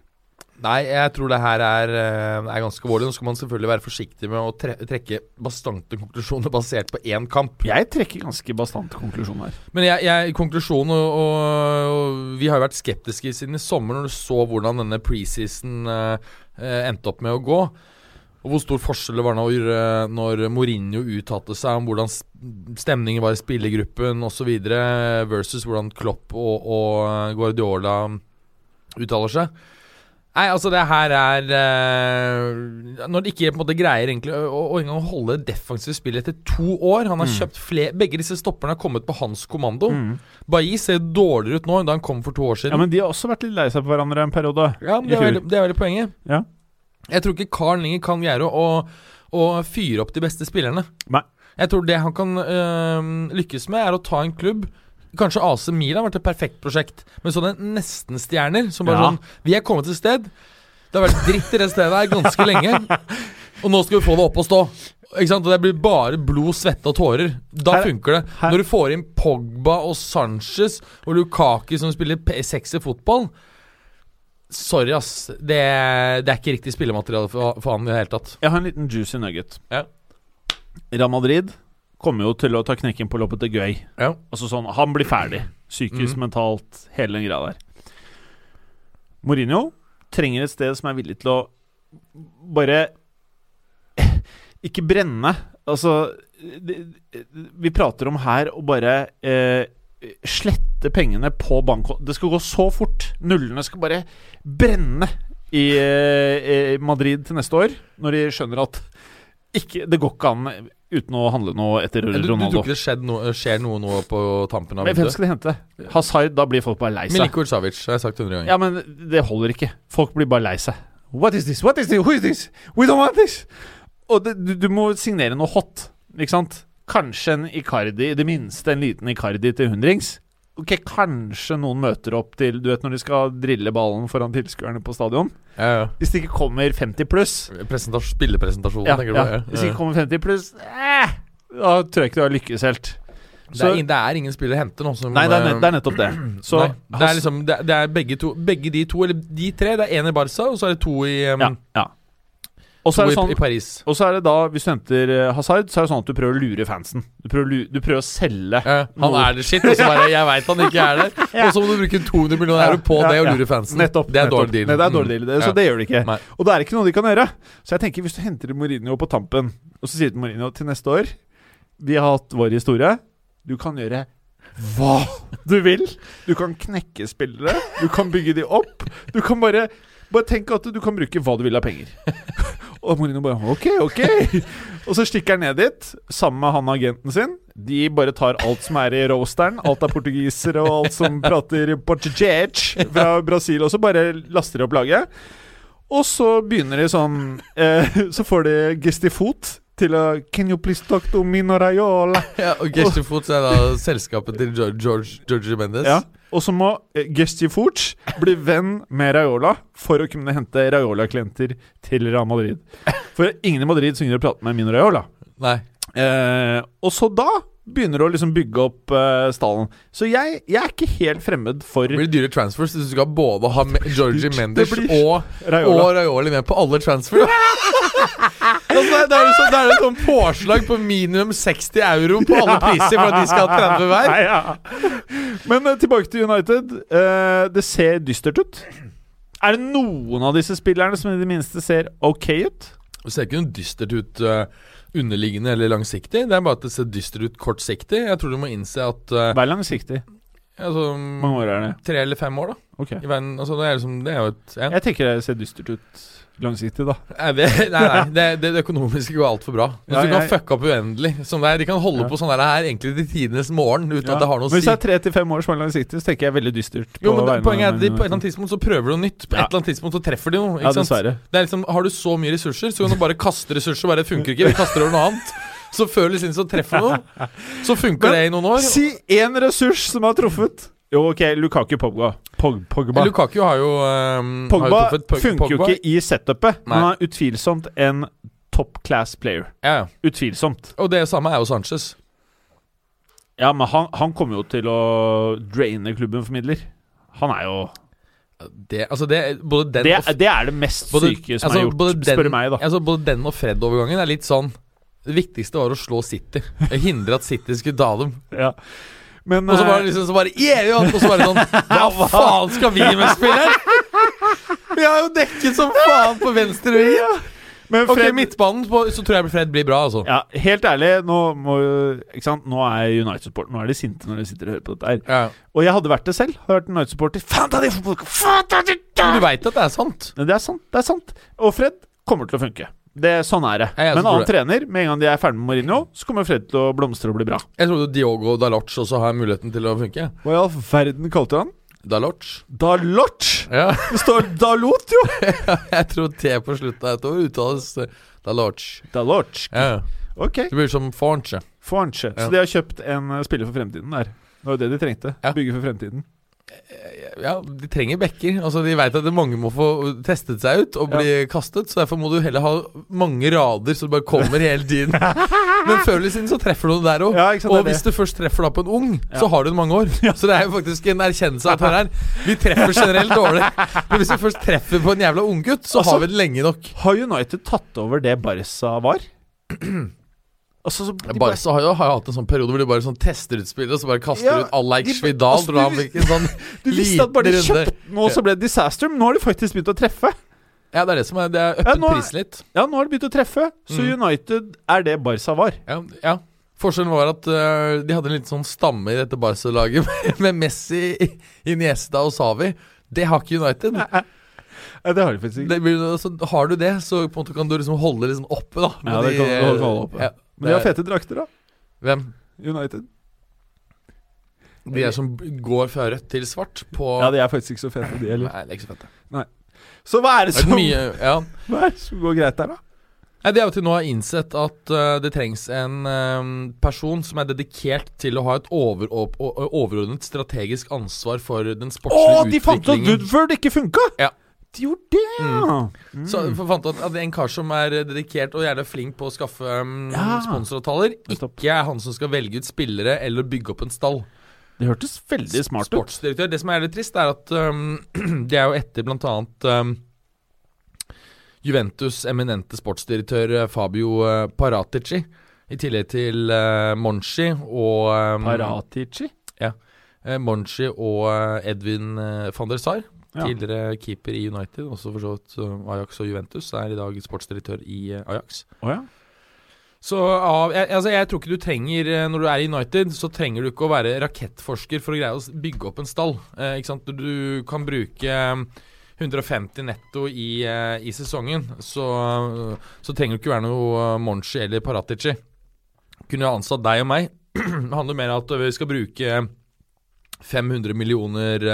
Nei, jeg tror det her er, eh, er ganske alvorlig. Nå skal man selvfølgelig være forsiktig med å tre trekke bastante konklusjoner basert på én kamp. Jeg trekker ganske bastant konklusjon her. Men jeg, jeg konklusjonen og, og, og Vi har jo vært skeptiske siden i sommer når du så hvordan denne preseason eh, endte opp med å gå. Og hvor stor forskjell det var når, eh, når Mourinho uttalte seg om hvordan stemningen var i spillergruppen osv., versus hvordan Klopp og, og eh, Guardiola uttaler seg. Nei, altså det her er eh, Når de ikke på en måte greier egentlig å, å, engang holde defensivt spill etter to år Han har Mm. kjøpt flere Begge disse stopperne har kommet på hans kommando. Bailly ser dårligere ut nå enn da han kom for to år siden. Ja. Men de har også vært litt lei seg på hverandre en periode. Ja, men det, er veldig, det er veldig poenget. Ja. Jeg tror ikke Carl lenger kan greie å, å fyre opp de beste spillerne. Nei. Jeg tror det han kan øh, lykkes med, er å ta en klubb Kanskje AC Milan har vært et perfekt prosjekt, med sånne nestenstjerner som bare Ja. sånn Vi er kommet et sted. Det har vært dritt i det stedet her ganske lenge, [LAUGHS] og nå skal vi få det opp og stå. Og Det blir bare blod, svette og tårer. Da Her- funker det. her- Når du får inn Pogba og Sanchez og Lukaku som spiller p- sexy fotball Sorry, ass. Det, det er ikke riktig spillemateriale for, for han i det hele tatt. Jeg har en liten juicy nugget. Ja. Real Madrid kommer jo til å ta knekken på Lopetegui. Ja. Altså sånn, Han blir ferdig. Psykisk, mm. mentalt, hele den greia der. Mourinho trenger et sted som er villig til å bare [LAUGHS] Ikke brenne. Altså det, Vi prater om her å bare eh, slette pengene på bankkonto. Det skal gå så fort. Nullene skal bare brenne i eh, i Madrid til neste år, når de skjønner at ikke, det går ikke an uten å handle noe etter Du, du tror ikke det skjedd noe, skjer noe nå på tampen av Men hvem skal de hente? Hazard, da blir folk bare lei seg. Milinkovic Savic, har jeg sagt 100 ganger. Ja, men det holder ikke. Folk blir bare lei seg. What is this? What is this? Who is this? We don't want this! Og det, du, du må signere noe hot, ikke sant? Kanskje en Icardi, i det minste en liten Icardi til hundrings. Ok, Kanskje noen møter opp til Du vet når de skal drille ballen foran tilskuerne på stadion? Ja, ja. Hvis det ikke kommer 50 pluss spillepresentasjonen, ja, tenker du ja. Hvis det ikke kommer 50 pluss eh, Da tror jeg ikke du har lykkes helt. Det, er, det er ingen spillere å hente nå. Som, Nei, det er, nett, eh, det er nettopp det. [CLEARS THROAT] Så nei, det er liksom det, er- det er begge to Begge de to, eller de tre. Det er én i Barca, og så er det to i, um, Ja. ja. Og så er det sånn i Paris. Og så er det da, hvis du henter eh, Hazard, så er det sånn at du prøver å lure fansen. Du prøver å, du prøver å selge Ja, han er det shit, og så bare Jeg veit han ikke er der. [LAUGHS] Og så må du bruke 200 millioner euro på det og lure fansen. Nettopp. Det er dårlig deal. Det er dårlig deal, så det gjør de ikke. Nei. Og det er ikke noe de kan gjøre. Så jeg tenker, hvis du henter Mourinho på tampen, og så sier du til Mourinho til neste år Vi har hatt vår historie. Du kan gjøre hva du vil. Du kan knekke spillere. Du kan bygge de opp. Du kan bare Bare tenk at du kan bruke hva du vil av penger. Og Mourinho bare OK, OK. [LAUGHS] Og så stikker han ned dit sammen med han agenten sin. De bare tar alt som er i roasteren. Alt av portugisere og alt som prater portuguese fra Brasil også. Bare laster de opp laget. Og så begynner de sånn eh, Så får de gestifot til å Can you please talk to Mino Raiola? [LAUGHS] Ja, og Gestifoods er da selskapet til George, George, Mendes. Ja. Og så må eh, Gestifort bli venn med Raiola for å kunne hente Raiola-klienter til Real Madrid. For ingen i Madrid synger og prater med Mino Raiola. Nei. Eh, og så da begynner å liksom bygge opp uh, stallen. Så jeg, jeg er ikke helt fremmed for Det blir dyre transfers hvis du skal både ha Me- Georgie [LAUGHS] Mendes og, Raiola. og Raioli med på alle transfer. [LAUGHS] altså, det, er- jo sånn, det er et sånn påslag på minimum 60 euro på alle priser for at de skal ha 30 hver. [LAUGHS] Ja. Men uh, tilbake til United. Uh, det ser dystert ut. Er det noen av disse spillerne som i det minste ser ok ut? Det ser ikke noe dystert ut uh, underliggende eller langsiktig. Det er bare at det ser dystert ut kortsiktig. Jeg tror du må innse at uh, Vær langsiktig. altså, mange år er det? Tre eller fem år, da. Ok. I verden, altså, det, er liksom, det er jo et ja. Jeg tenker det ser dystert ut langsiktig, da. Nei, det, nei, det, det, økonomiske går altfor bra. Hvis Ja, du kan jeg- fucke opp uendelig som det er, De kan holde Ja. på sånn der her egentlig til tidenes morgen uten Ja. at det har noe å si. hvis det er tre til fem år som er langsiktig, så tenker jeg veldig dystert. Jo, men det, Poenget er at de, på et eller annet tidspunkt så prøver du noe nytt. På et eller annet tidspunkt så treffer de noe. Ja, dessverre. sant? Det er liksom, Har du så mye ressurser, så kan du bare kaste ressurser. Bare det funker ikke, vi kaster over noe annet. Så før eller siden så treffer du noe. Så funker Men det i noen år. Si én ressurs som har truffet. Jo, ok, Lukaku Pogba. Pog, Pogba. Lukaku har jo um, Pogba har jo Pog- funker jo ikke i setupet, men han er utvilsomt en top class player. Ja, ja. Utvilsomt. Og det samme er jo Sanchez. Ja, men han, han kommer jo til å draine klubben for midler. Han er jo Det, altså det, både den Det, er, det er det mest både- syke som altså, er gjort, den, spør meg, da. Altså, både den og Fred-overgangen er litt sånn Det viktigste var å slå City. Hindre at City skulle ta dem. Ja. Men Og så var eh, det liksom så bare yeah, ja, Og så bare sånn [LAUGHS] Hva faen skal vi med spilleren? Vi har jo dekket som faen på venstre ving. men Ok, okay, midtbanen på, Så tror jeg Fred blir bra, altså. ja, Helt ærlig, nå, må, nå er United-support Nå er de sinte når de sitter og hører på dette her. Ja. Og jeg hadde vært det selv. Hørt United-supporter. Du veit at det er sant? Det er sant. det er sant Og Fred kommer til å funke. Det, sånn er det. Jeg, jeg Men annen trener, med en gang de er ferdig med Mourinho, så kommer Fred til å blomstre og bli bra. Jeg trodde Diogo Dalot også har muligheten til å funke. Hva i all verden kalte han? Dalot? Dalot! Ja, Det står Dalot, jo! [LAUGHS] jeg tror T på slutten av uttales eh, Dalot. Dalot. Ja, Ok. det blir som Fornche. Fornche. Ja. Så de har kjøpt en spiller for fremtiden der. Det var jo det de trengte. Ja. Bygge for fremtiden. Ja, de trenger backer. Altså, de veit at mange må få testet seg ut og bli kastet, så derfor må du heller ha mange rader så det bare kommer hele tiden. [LAUGHS] Men før eller siden så treffer du det der òg. Ja, og hvis du først treffer da på en ung, Ja. så har du den mange år. Så det er jo faktisk en erkjennelse at her er Vi treffer generelt dårlig. Men hvis vi først treffer på en jævla unggutt, så Altså- har vi det lenge nok. Har United tatt over det Barca var? Altså, så, de bare- Barca har jo, har hatt en sånn periode hvor de bare sånn tester ut spillet, og så bare kaster Ja, ut Alex Vidal. Altså, du- sånn [LAUGHS] Du visste at bare de kjøpte den, og så ble det disaster. Men nå har de faktisk begynt å treffe. Ja, det er det som er Det er Ja, øppet nå er- pris litt. Ja, nå har de begynt å treffe. Så Mm. United er det Barca var. Ja, ja. Forskjellen var at uh, de hadde en liten sånn stamme i dette Barca-laget [LAUGHS] med, med Messi, Iniesta og Savi. Det har ikke United. Nei. Ja, det har de faktisk ikke. Det blir, så har du det, så på en måte kan du liksom holde liksom oppe, da. Ja, det kan du holde oppe. Ja, Men de har fete drakter, da. Hvem? United. De er som går fra rødt til svart på Ja, de er faktisk ikke så fete, de heller. Nei, det er ikke så fete. Nei. Så hva er det Det er som, mye, ja. [LAUGHS] hva er det som går greit der, da? Nei, De er jo til nå har innsett at uh, det trengs en øh, person som er dedikert til å ha et over, overordnet strategisk ansvar for den Å, sportslige de fant ut utviklingen. Woodford ikke funka! Ja. De gjorde det, ja! Mm. Så for fant du at en kar som er dedikert og gjerne flink på å skaffe um, Ja. sponsoravtaler, ikke er han som skal velge ut spillere eller bygge opp en stall. Det hørtes veldig smart ut. Sportsdirektør. Det som er litt trist, er at um, [CLEARS THROAT] det er jo etter blant annet um, Juventus' eminente sportsdirektør eh, Fabio eh, Paratici, i tillegg til uh, Monchi og um, Paratici? Ja. Monchi og eh, Edwin eh, van der Sar. Ja. Tidligere keeper i United, også for så vidt eh, Ajax og Juventus. Er i dag sportsdirektør i eh, Ajax. Oh, ja. Så av, jeg, altså jeg tror ikke du trenger eh, Når du er i United, så trenger du ikke å være rakettforsker for å greie å bygge opp en stall. Eh? Du, kan bruke eh, 150 netto i, i sesongen, så, så trenger du ikke være noe Monchi eller Paratici. Kunne jo ansatt deg og meg. [CLEARS THROAT] Det handler mer om at vi skal bruke 500 millioner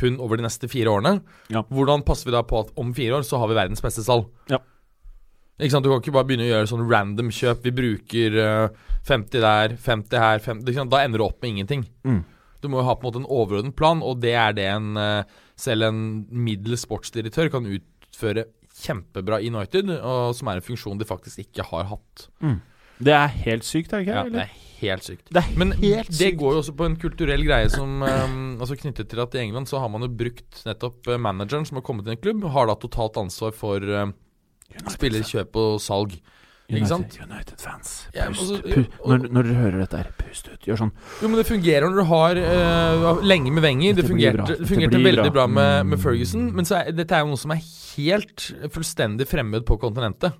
pund over de neste fire årene. Ja. Hvordan passer vi da på at om fire år så har vi verdens beste salg? Ja. Ikke sant, Du kan ikke bare begynne å gjøre sånn random kjøp. Vi bruker eh, 50 der, 50 her 50, ikke sant? Da ender du opp med ingenting. Mm. Du må jo ha på en måte en overordnet plan, og det er det en eh, selv en middels sportsdirektør kan utføre kjempebra i United, og som er en funksjon de faktisk ikke har hatt. Det er helt sykt, er det ikke? Ja, det er helt sykt. Det Men helt det sykt. går jo også på en kulturell greie som um, Altså knyttet til at i England så har man jo brukt nettopp eh, manageren som har kommet til en klubb, har da totalt ansvar for uh, spillerkjøp og salg. Ikke sant? United-fans. Pust. ja, også, pust, når, når dere hører dette her, pust ut. Gjør sånn. Jo, men det fungerer når du har uh, lenge med Wenger. Det fungerte, bra. det fungerte veldig bra, bra. med, med Mm. Ferguson, men så er, dette er jo noe som er helt fullstendig fremmed på kontinentet.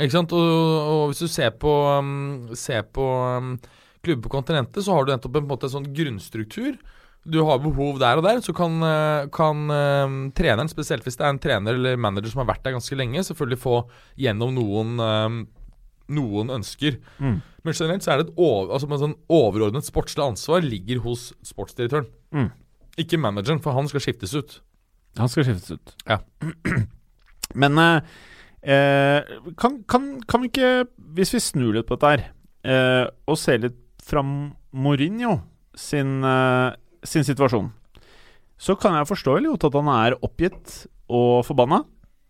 Ikke sant? Og, og hvis du ser på, um, ser på um, klubber på kontinentet, så har du nettopp en, en en sånn grunnstruktur. Du har behov der og der, så kan, eh, kan um, treneren, spesielt hvis det er en trener eller manager som har vært der ganske lenge, selvfølgelig få gjennom noen, um, noen ønsker. Mm. Men generelt så er det et over, altså sånn overordnet sportslig ansvar ligger hos sportsdirektøren. Mm. Ikke manageren, for han skal skiftes ut. Han skal skiftes ut. Ja. [CLEARS THROAT] Men eh, eh, kan, kan, kan vi ikke, hvis vi snur litt på dette her, eh, og ser litt fra Mourinho sin, eh, sin situasjon, så kan jeg forstå Eliot at han er oppgitt og forbanna.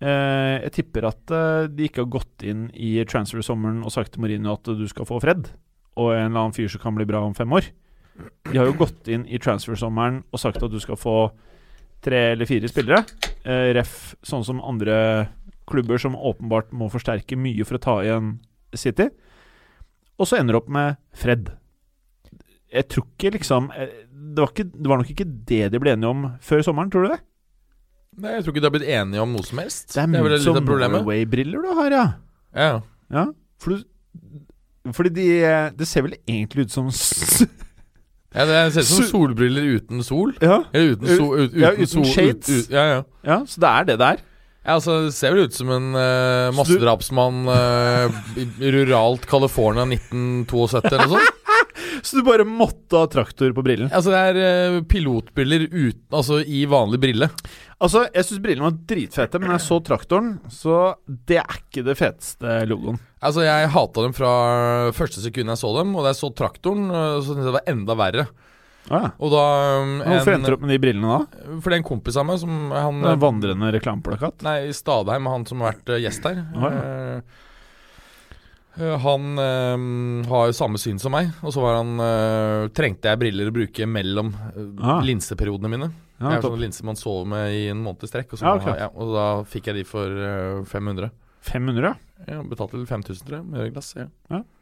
Eh, jeg tipper at eh, de ikke har gått inn i transfer-sommeren og sagt til Mourinho at du skal få Fred, og en eller annen fyr som kan bli bra om fem år. De har jo gått inn i transfer-sommeren og sagt at du skal få tre eller fire spillere. Ref sånn som andre klubber som åpenbart må forsterke mye for å ta igjen City. Og så ender det opp med Fred. Jeg tror ikke liksom eh, det var, ikke, det var nok ikke det de ble enige om før sommeren, tror du det? Nei, Jeg tror ikke de har blitt enige om noe som helst. Det er vel ment litt som av problemet. Norway-briller du har, ja. Ja. ja. For du, fordi de Det ser vel egentlig ut som Ja, det ser ut som solbriller uten sol. Ja, Eller uten, so, ut, uten, Ja, uten sol, shades. Ut, ut, ja, ja. ja så det er det det er. Ja, altså, Det ser vel ut som en uh, massedrapsmann i i ruralt California 1972 eller noe sånt. [LAUGHS] Så du bare måtte ha traktor på brillen? Altså, det er uh, pilotbriller uten, altså, i vanlig brille. Altså, Jeg syns brillene var dritfete, men jeg så traktoren, så det er ikke det feteste logoen. Altså, Jeg hata dem fra første sekund jeg så dem, og da jeg så traktoren, så syntes jeg det var enda verre. Ah, ja. Og da um, Hvorfor en- endte du opp med de brillene da? For det er en kompis av meg som han, Det er en vandrende reklameplakat? Nei, Stadheim, han som har vært eh, gjest her. Ah, ja. Eh, han eh, har jo samme syn som meg, og så var han eh, trengte jeg briller å bruke mellom eh, Ah. linseperiodene mine. Ja, det har sånne linser man sover med i en måned i strekk, og, så Ja, ja, og da fikk jeg de for eh, 500. 500, ja. ja betalte vel 5000, tror jeg, med glass. Ja.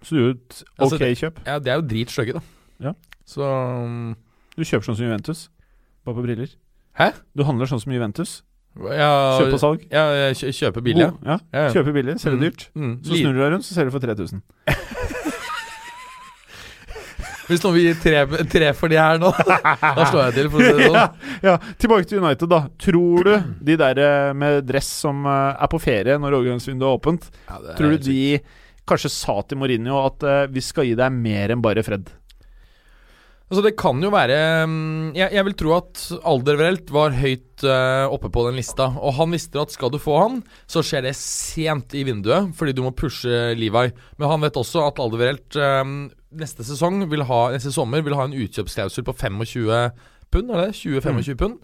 Så du gjorde et Altså, ok kjøp? ja, det er jo dritstygge, da. Ja. Så um, Du kjøper sånn som Juventus? Bare på briller? Hæ? Du handler sånn som Juventus? ja, Kjøp og salg? Ja, jeg kjø- kjøper billig, ja. God- ja. Ja, ja. Kjøper billig, selger Mm. dyrt. Mm. Så snur du deg rundt, så selger du for 3000. [LAUGHS] Hvis noen vil gi tre, tre for de her nå, [LAUGHS] da slår jeg til, for å si det sånn. [LAUGHS] ja, ja, tilbake til United, da. Tror du de der eh, med dress som eh, er på ferie når overgangsvinduet er åpent, Ja, det er tror helt du de kanskje sa til Mourinho at eh, vi skal gi deg mer enn bare Fred? Altså Det kan jo være mm, Jeg, jeg vil tro at Alderweireld var høyt uh, oppe på den lista. Og han visste at skal du få han, så skjer det sent i vinduet, fordi du må pushe Levi. Men han vet også at Alderweireld uh, neste sesong vil ha, neste sommer vil ha en utkjøpsklausul på 25 pund. Er det 20-25 pund?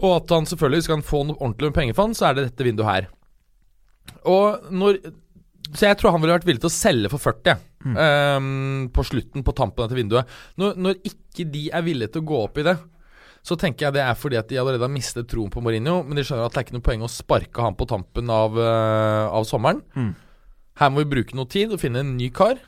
Og at han selvfølgelig skal han få noe ordentlig med penger for han, så er det dette vinduet her. Og når Så jeg tror han ville vært villig til å selge for 40 ehm, på slutten, på tampen etter vinduet. Når, når ikke de er villige til å gå opp i det, så tenker jeg det er fordi at de allerede har mistet troen på Mourinho. Men de skjønner at det er ikke noe poeng å sparke han på tampen av, uh, av sommeren. Mm. Her må vi bruke noe tid og finne en ny kar.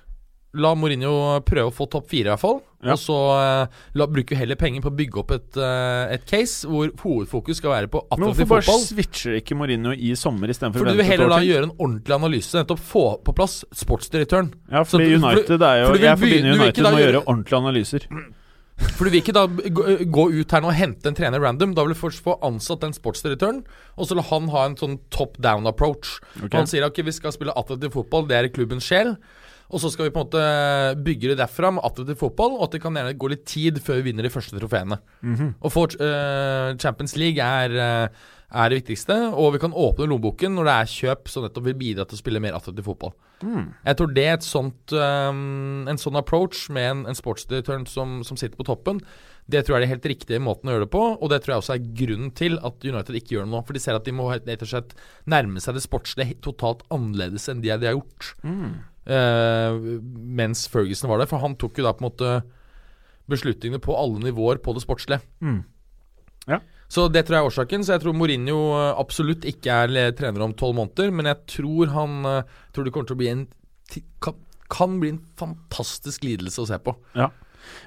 La Mourinho prøve å få topp fire, i hvert fall. Ja. Og så eh, la, bruker vi heller penger på å bygge opp et, eh, et case hvor hovedfokus skal være på Men attraktiv hvorfor bare switcher ikke Mourinho i sommer istedenfor å Fordi du vil vente et heller år da til? gjøre en ordentlig analyse. Nettopp få på plass sportsdirektøren. Ja, Så fordi for- United er jo for Jeg forbinder United med å gjøre- ordentlige analyser. [CLEARS THROAT] For du vil ikke da gå, ut her nå og hente en trener random. Da vil du først få ansatt den sportsdirektøren, og så la han ha en sånn top down approach. Okay. Han sier ok, vi skal spille attraktiv fotball, det er i klubbens sjel. Og så skal vi på en måte bygge det derfra med attraktiv fotball, og at det kan gjerne gå litt tid før vi vinner de første trofeene. Mhm. Og for uh, Champions League er, eh, er det viktigste, og vi kan åpne lommeboken når det er kjøp som nettopp vil bidra til å spille mer attraktiv fotball. Mm. Jeg tror det er et sånt, um, en sånn approach med en, en sportsdirektør som, som sitter på toppen, det tror jeg er den helt riktige måten å gjøre det på. Og det tror jeg også er grunnen til at United ikke gjør det nå. For de ser at de må rett og slett nærme seg det sportslige totalt annerledes enn det de har gjort. Mm. Eh, mens Ferguson var der. For han tok jo da på en måte beslutningene på alle nivåer på det sportslige. Mm. Så det tror jeg er årsaken. Så jeg tror Mourinho eh, absolutt ikke er trener om tolv måneder. Men jeg tror han eh, tror det kommer til å bli en kan, kan bli en fantastisk lidelse å se på.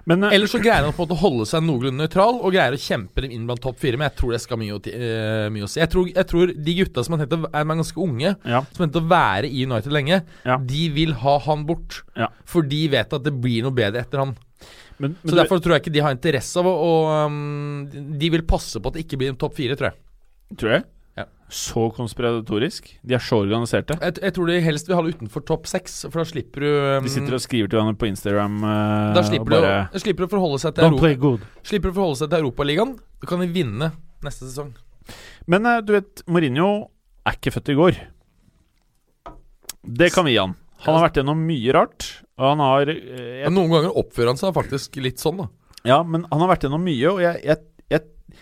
Men eh, Ellers så greier han på en måte å holde seg noenlunde nøytral og greier å kjempe dem inn blant topp fire. Men jeg tror det skal mye, eh, mye å si. Jeg tror, jeg tror de gutta som har tenkt å er ganske unge, ja. som har tenkt å være i United lenge, Ja. de vil ha han bort. Ja. For de vet at det blir noe bedre etter han. Men, men Så derfor tror jeg ikke de har interesse av å, å um, De vil passe på at det ikke blir en topp fire, tror jeg. Tror jeg? Så konspiratorisk? De er så organiserte. jeg. Jeg tror de helst vil ha det utenfor topp seks, for da slipper du um, De sitter og skriver til hverandre på Instagram uh, Da slipper du, bare da slipper du å forholde seg til Don't Europa. Slipper du å forholde seg til Europaligaen. Da kan vinne neste sesong. Men uh, du vet, Mourinho er ikke født i går. Det kan vi gi han. Han har vært gjennom mye rart. Og han har uh, jeg, noen ganger oppfører han seg faktisk litt sånn, da. Ja, men han har vært gjennom mye, og jeg, jeg, jeg,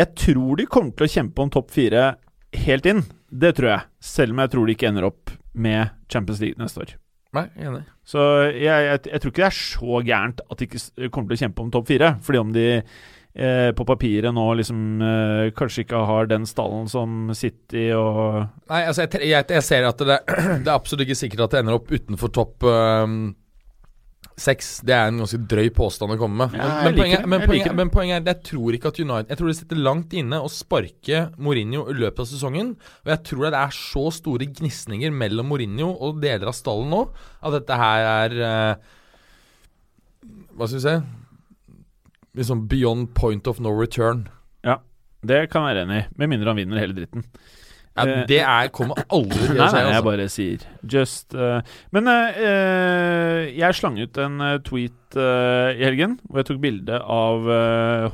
jeg tror de kommer til å kjempe om topp fire helt inn. Det tror jeg. Selv om jeg tror de ikke ender opp med Champions League neste år. Nei, enig. Så jeg, jeg, jeg tror ikke det er så gærent at de ikke kommer til å kjempe om topp fire. Fordi om de eh, på papiret nå liksom eh, kanskje ikke har den stallen som City og Nei, altså, jeg, jeg, jeg ser at det, [CLEARS THROAT] det er absolutt ikke sikkert at det ender opp utenfor topp um, seks. Det er en ganske drøy påstand å komme med. Ja, men, men, poenget, men, poenget, men poenget er Jeg tror ikke at United Jeg tror det sitter langt inne å sparke Mourinho i løpet av sesongen. Og jeg tror det er så store gnisninger mellom Mourinho og deler av stallen nå at dette her er eh, Hva skal vi si liksom beyond point of no return. Ja, Det kan jeg være enig i, med mindre han vinner hele dritten. Ja, Eh, det er, kommer aldri til å skje. nei, jeg Altså. bare sier Just uh, Men eh, jeg slang ut en tweet uh, i helgen hvor jeg tok bilde av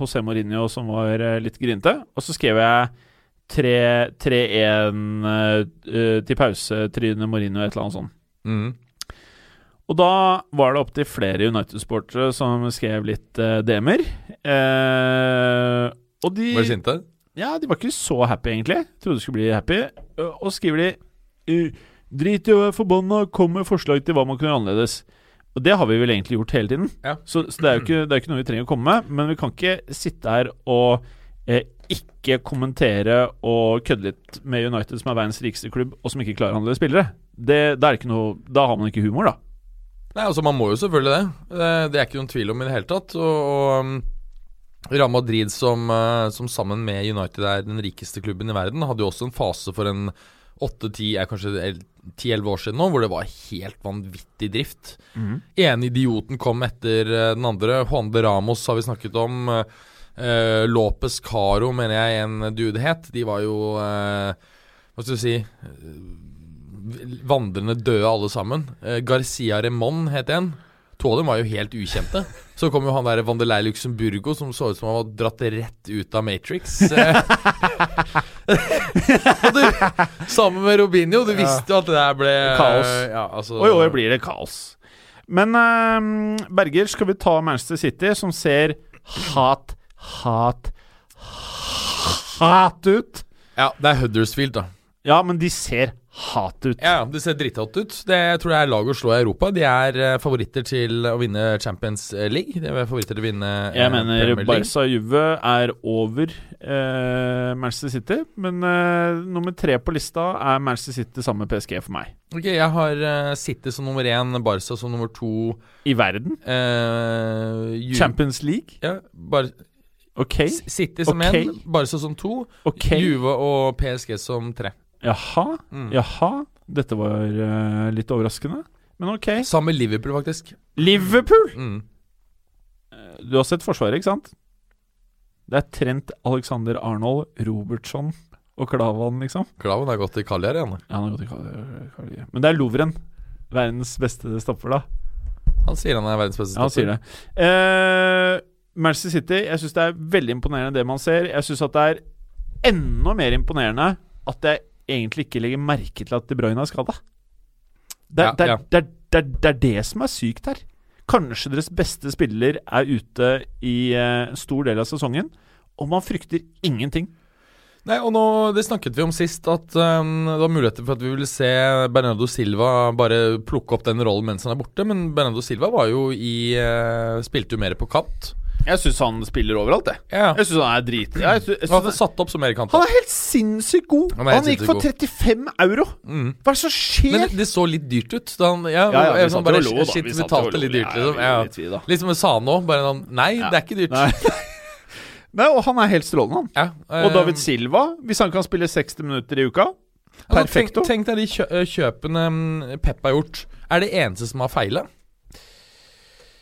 José Mourinho som var litt grinete. Og så skrev jeg 3-1 uh, til pause, tryne Mourinho, et eller annet sånt. Mm. Og da var det opptil flere United-sportere som skrev litt uh, DM-er. Eh, og de Var de sinte? Ja, de var ikke så happy, egentlig. Trodde de skulle bli happy. Og skriver de «Uh, Drit i å være forbanna, kom med forslag til hva man kunne gjøre annerledes. Og det har vi vel egentlig gjort hele tiden. Ja. Så, så det er jo ikke, det er ikke noe vi trenger å komme med. Men vi kan ikke sitte her og eh, ikke kommentere og kødde litt med United, som er verdens rikeste klubb, og som ikke klarer å handle spillere. Det, er det ikke noe, da har man ikke humor, da. Nei, altså Man må jo selvfølgelig det. Det, det er ikke noen tvil om i det hele tatt. Og, og um, Real Madrid, som, uh, som sammen med United er den rikeste klubben i verden, hadde jo også en fase for en åtte-ti, kanskje ti-elleve år siden nå, hvor det var helt vanvittig drift. Ene idioten kom etter uh, den andre. Juan de Ramos har vi snakket om. Uh, Lopez Caro, mener jeg en dude het. De var jo uh, Hva skal du si Vandrende døde alle sammen. Uh, Garcia Remon het en. To av dem var jo helt ukjente. Så kom jo han der Vandelei Luxemburgo som så ut som han var dratt rett ut av Matrix. [LAUGHS] Og du, sammen med Robinho, du visste jo at det der ble Kaos. Ja, altså, Og i år blir det kaos. Men uh, Berger, skal vi ta Manchester City, som ser hat, hat, hat ut? Ja, det er Huddersfield, da. Ja, men de ser hat ut. Ja, Det ser dritthatt ut. Det, jeg tror jeg er laget å slå i Europa. De er eh, favoritter til å vinne Champions League. De er favoritter til å vinne eh, Jeg mener. Barca Juve er over eh, Manchester City, men eh, nummer tre på lista er Manchester City sammen med PSG for meg. Ok, Jeg har eh, City som nummer én, Barca som nummer to. I verden. eh, Ju- Champions League. Ja, Bar Ok. City som én, okay. Barca som to, okay. Juve og PSG som tre. Jaha. Mm. Jaha. Dette var uh, litt overraskende, men ok. Sammen med Liverpool, faktisk. Liverpool! Mm. Du har sett Forsvaret, ikke sant? Det er Trent Alexander Arnold, Robertson og Klavan, liksom. Klavan har gått i Kaljar igjen. Ja, han har gått i Kal- Kal- Men det er Lovren. Verdens beste stopper, da. Han sier han er verdens beste Ja, han sier det. Eh, Manchester City, jeg syns det er veldig imponerende det man ser. Jeg syns at det er enda mer imponerende at jeg egentlig ikke legger merke til at De Bruyne er skada. Det, Ja, det, ja. det, er- det, det er det som er sykt her. Kanskje deres beste spiller er ute i en stor del av sesongen, og man frykter ingenting. Nei, og nå, Det snakket vi om sist, at um, det var muligheter for at vi ville se Bernardo Silva bare plukke opp den rollen mens han er borte. Men Bernardo Silva var jo i uh, Spilte jo mer på kant. Jeg syns han spiller overalt, jeg. Ja. Jeg syns han er drit... Jeg synes, jeg Han synes, var satt opp som han er helt sinnssykt god! Han Han, gikk for sinnssykt 35 euro! Mm. Hva er det som skjer? Men det, så litt dyrt ut. Da han, ja, Ja, ja, vi satt bare, lo, da. Shit, Vi jo betalte litt dyrt, liksom. Ja. vi, da. Litt som vi sa nå. Bare sånn Nei, Ja. det er ikke dyrt. Nei. [LAUGHS] Nei, og han er helt strålende, han. Ja, Og eh, David Silva, hvis han kan spille 60 minutter i uka altså, Perfekto. Tenk, tenk deg de kjø eh, kjøpene mm, Pep har gjort. Er det eneste som har feila?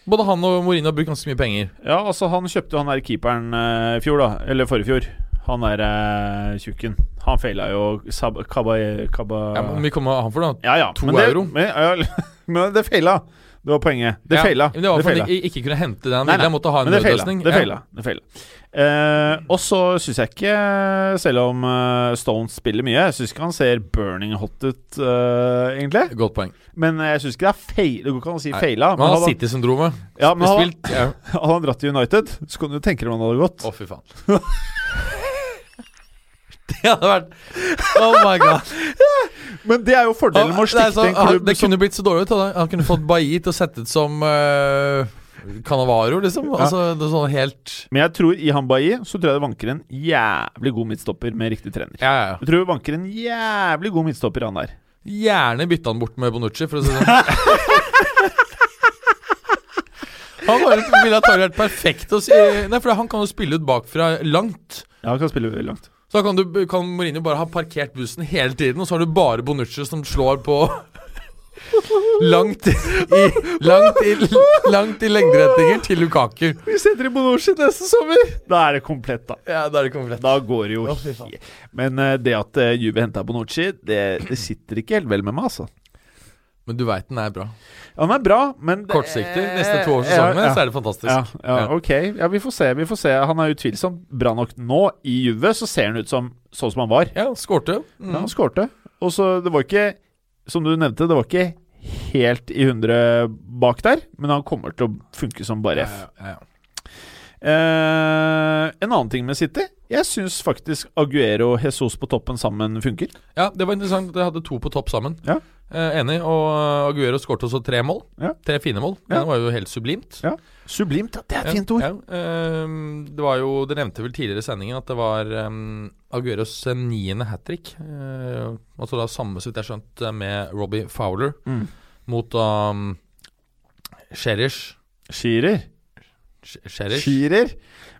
Både han og Mourinho har brukt ganske mye penger. Ja, altså, han kjøpte jo han der keeperen eh, i fjor, da. Eller forrige fjor. Han der uh, tjukken. Han feila jo Sab Kaba... Kaba Ja, men vi kommer han for da. ja, ja. to men det, euro. Men, ja, [LAUGHS] men det feila. Det var poenget. Det Ja, feila. men Det var for at de ikke kunne hente det han ville. måtte ha en nødløsning. Det feila. Det feila. Eh, og så syns jeg ikke, selv om eh, Stones spiller mye, jeg syns ikke han ser burning hot ut, eh, egentlig. Godt poeng. Men jeg syns ikke det er feil Det går ikke an å si Nei, feila. Men han har City-syndromet. ja, men hadde, Spilt ja. [LAUGHS] hadde han dratt til United, så kan du tenke deg hvordan det hadde gått. Å, fy faen. [LAUGHS] det hadde vært Oh my god. [LAUGHS] Men det er jo fordelen med å det, er stikke til en klubb det kunne blitt så dårlig ut. Han, han kunne fått Bailly til å sette ut som uh, Canavaro, liksom. Altså, det er sånn helt Men jeg tror i Hambayi så tror jeg det vanker en jævlig god midtstopper med riktig trener. Ja, ja, ja. Jeg tror det vanker en jævlig god midtstopper, han der. Gjerne bytte han bort med Bonucci, for å si det sånn. [LAUGHS] Han bare ville antagelig vært perfekt å si Nei, for han kan jo spille ut bakfra langt. Ja, han kan spille langt. Så da kan, du, kan Mourinho bare ha parkert bussen hele tiden, og så har du bare Bonucci som slår på Langt i, langt i, langt i lengderetninger til Lukaku. Vi setter i Bonoshi neste sommer! Da er det komplett, da. Ja, da er det komplett. Da går det jo oh. Men uh, det at uh, Juve henta Bonucci, det, det sitter ikke helt vel med meg, altså. Men du veit den er bra. Han er bra, men Kortsiktig. Neste to år sesong ja, så er det fantastisk. ja, ja, Ja. ok. Ja, vi får se. vi får se Han er utvilsomt bra nok nå. I Juve så ser han ut som sånn som han var. Ja, skårte. Ja, Mm. han skårte. Og så det var ikke, som du nevnte, det var ikke helt i hundre bak der, men han kommer til å funke som bare F. Ja, ja, ja. Eh, en annen ting med City Jeg syns faktisk Aguero og Jesus på toppen sammen funker. Ja, det var interessant at de hadde to på topp sammen. Ja. Eh, enig. Og uh, Aguero skåret også tre mål. Ja. Tre fine mål. Ja. Det var jo helt sublimt. Ja. Sublimt, ja, det er et fint ord. Ja, ehm, det var jo Det nevnte vel tidligere i sendingen at det var um, Agueros eh, niende hat trick. Uh, altså da samme, så vidt jeg har skjønt, eh, med Robbie Fowler Mm. mot um, Sherish. Shearer. Sh- Sherish? Shearer.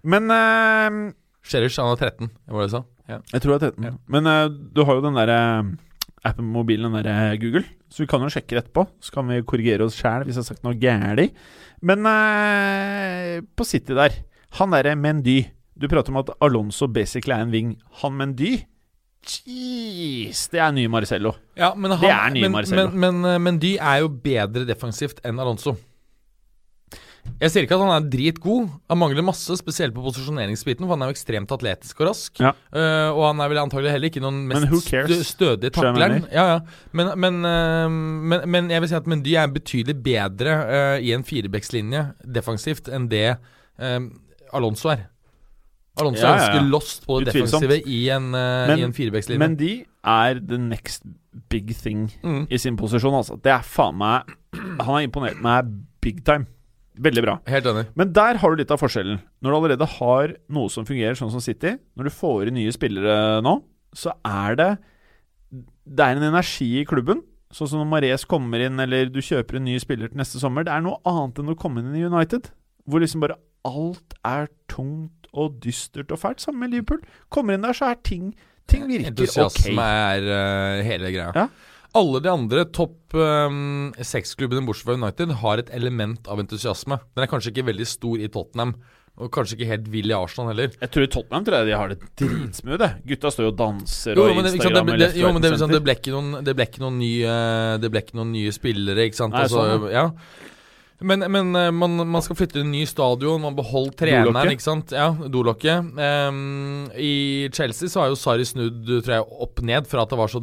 Men uh, Sherish, han er 13, var det jeg sa? Ja. Jeg tror det er 13. Ja. Men uh, du har jo den derre appen på mobilen, den derre Google. Så vi kan jo sjekke det etterpå. Så kan vi korrigere oss sjæl hvis jeg har sagt noe gæli. Men eh, på City der, han derre Mendy Du prater om at Alonso basically er en wing. Han Mendy Jeez, det er ny Marcello. Ja, men han, Det er nye men, Marcello. Men, men, eh, men Dy er jo bedre defensivt enn Alonso. Jeg sier ikke at han er dritgod. Han mangler masse, spesielt på posisjoneringsbiten, for han er jo ekstremt atletisk og rask. Ja. Uh, og han er vel antagelig heller ikke noen mest stødige takleren. Ja, ja. Men, men, uh, men, men jeg vil si at Mendy er betydelig bedre uh, i en firebeckslinje defensivt enn det Alonso er. Alonso Ja, er ganske lost på det defensive i en, uh, Men- i en firebeckslinje. Mendy er the next big thing Mm. i sin posisjon, altså. Det er faen meg Han har imponert meg big time. Veldig bra. Helt enig. Men der har du litt av forskjellen. Når du allerede har noe som fungerer sånn som City, når du får inn nye spillere nå, så er det Det er en energi i klubben. Sånn som når Mares kommer inn, eller du kjøper en ny spiller til neste sommer. Det er noe annet enn å komme inn i United, hvor liksom bare alt er tungt og dystert og fælt. sammen med Liverpool. Kommer inn der, så er ting Ting virker ok. Entusiasme er uh, hele greia. Ja. Alle de andre topp um, seks-klubbene bortsett fra United har et element av entusiasme. Den er kanskje ikke veldig stor i Tottenham, og kanskje ikke helt vill i Arsenal heller. Jeg tror i Tottenham tror jeg de har det dritsmooth. Gutta står jo og danser Jo, og men, Instagram det, det, jo, men det, vil det, ble ikke noen, det ble ikke noen nye Det ble ikke noen nye spillere, ikke sant. Nei, Altså, sånn, ja. Men, men eh, man, man skal flytte til en ny stadion, man beholder treneren, Dolokket. ikke sant. Ja, dolokket. Um, I Chelsea så har jo Sarri snudd, tror jeg, opp ned fra at det var så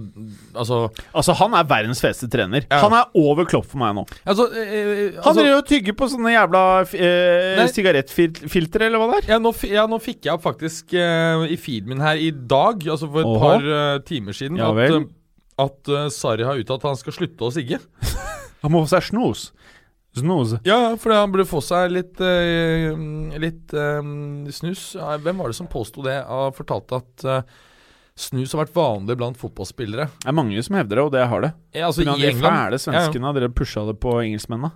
Altså, Altså, han er verdens feteste trener. Ja. Han er over Klopp for meg nå. altså, eh, Han altså driver og tygger på sånne jævla eh, sigarettfiltre, eller hva det er. ja nå, ja, nå fikk jeg opp faktisk eh, i feeden min her i dag, altså for et Oha. par uh, timer siden, Ja at, eh, at uh, Sarri har uttalt at han skal slutte å sigge. Han må få seg snus. Snus. Ja, for han burde få seg litt, uh, litt eh, snus. Hvem var det som påsto det? Og fortalte at uh, snus har vært vanlig blant fotballspillere. Det er mange som hevder det, og det har det. Ja, altså i de fæle svenskene. Dere pusha det på engelskmennene.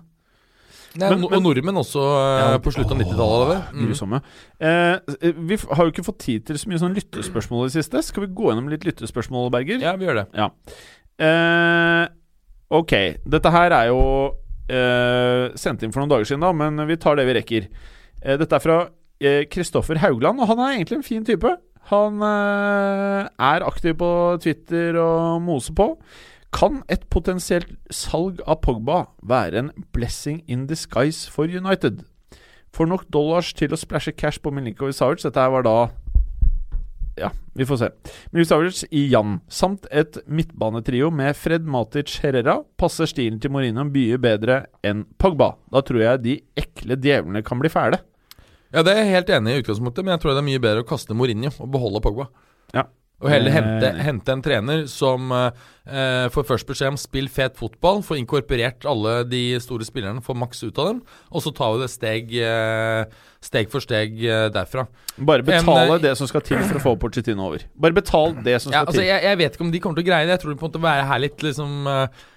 Nei, Men- men- og nordmenn også Ja, på slutten av 90-tallet. eller? Mm. Grusomme. Eh, vi har jo ikke fått tid til så mye sånn lyttespørsmål i det siste. Skal vi gå gjennom litt lyttespørsmål, Berger? Ja, vi gjør det. Eh, ok, dette her er jo eh, sendt inn for noen dager siden, da, men vi tar det vi rekker. Eh, dette er fra Kristoffer Haugland, og han er egentlig en fin type. Han eh, er aktiv på Twitter og moser på. Kan et potensielt salg av Pogba være en blessing in disguise for United? Får nok dollars til å splæsje cash på Milinkovic Savic. Dette var da Ja, vi får se. Milinkovic Savic i Jan, samt et midtbanetrio med Fred Matic Herrera, passer stilen til Mourinho mye bedre enn Pogba. Da tror jeg de ekle djevlene kan bli fæle. Ja, Det er jeg helt enig i utgangspunktet, men jeg tror det er mye bedre å kaste Mourinho og beholde Pogba. Ja. Og heller Eh. hente, hente en trener som eh, får først beskjed om spill fet fotball, får inkorporert alle de store spillerne, får maks ut av dem, og så tar vi det steg, eh, steg for steg eh, derfra. Bare betale En, det som skal til for å få Porcetino over. Bare betal det som skal Ja, altså, til. jeg, jeg vet ikke om de kommer til å greie det. Jeg tror de på en måte være her litt liksom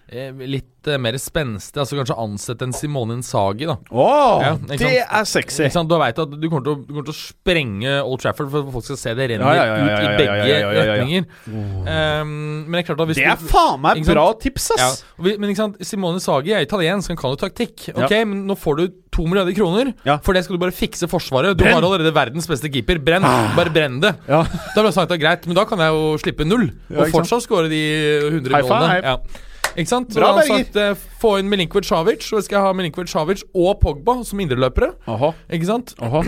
Litt eh, mer spenstig. Altså kanskje ansette en Simone Insagi, da. Åh, Ja, det er sexy! Da vet at du kommer, til å, du kommer til å sprenge Old Trafford for at folk skal se det renner Ja, ja, ja, ja, ut i begge retninger. Um, men det er klart at hvis Det er du, faen meg bra tips, ass! Men ikke sant, Simone Sagi er italiensk, han kan jo taktikk. Ok, men nå får du to milliarder kroner. For det skal du bare fikse Forsvaret. Du Brenn! har allerede verdens beste keeper. Brenn! Bare brenn det. Ja. Da blir det sagt det er greit, men da kan jeg jo slippe null. Og fortsatt skåre de 100 High five. målene. Ja. Ikke sant? Så Bra, han Berger. sagt eh, få inn Milinkovic Savic, så skal jeg ha Milinkovic Savic og Pogba som indreløpere. Åhå, Ikke sant? åhå.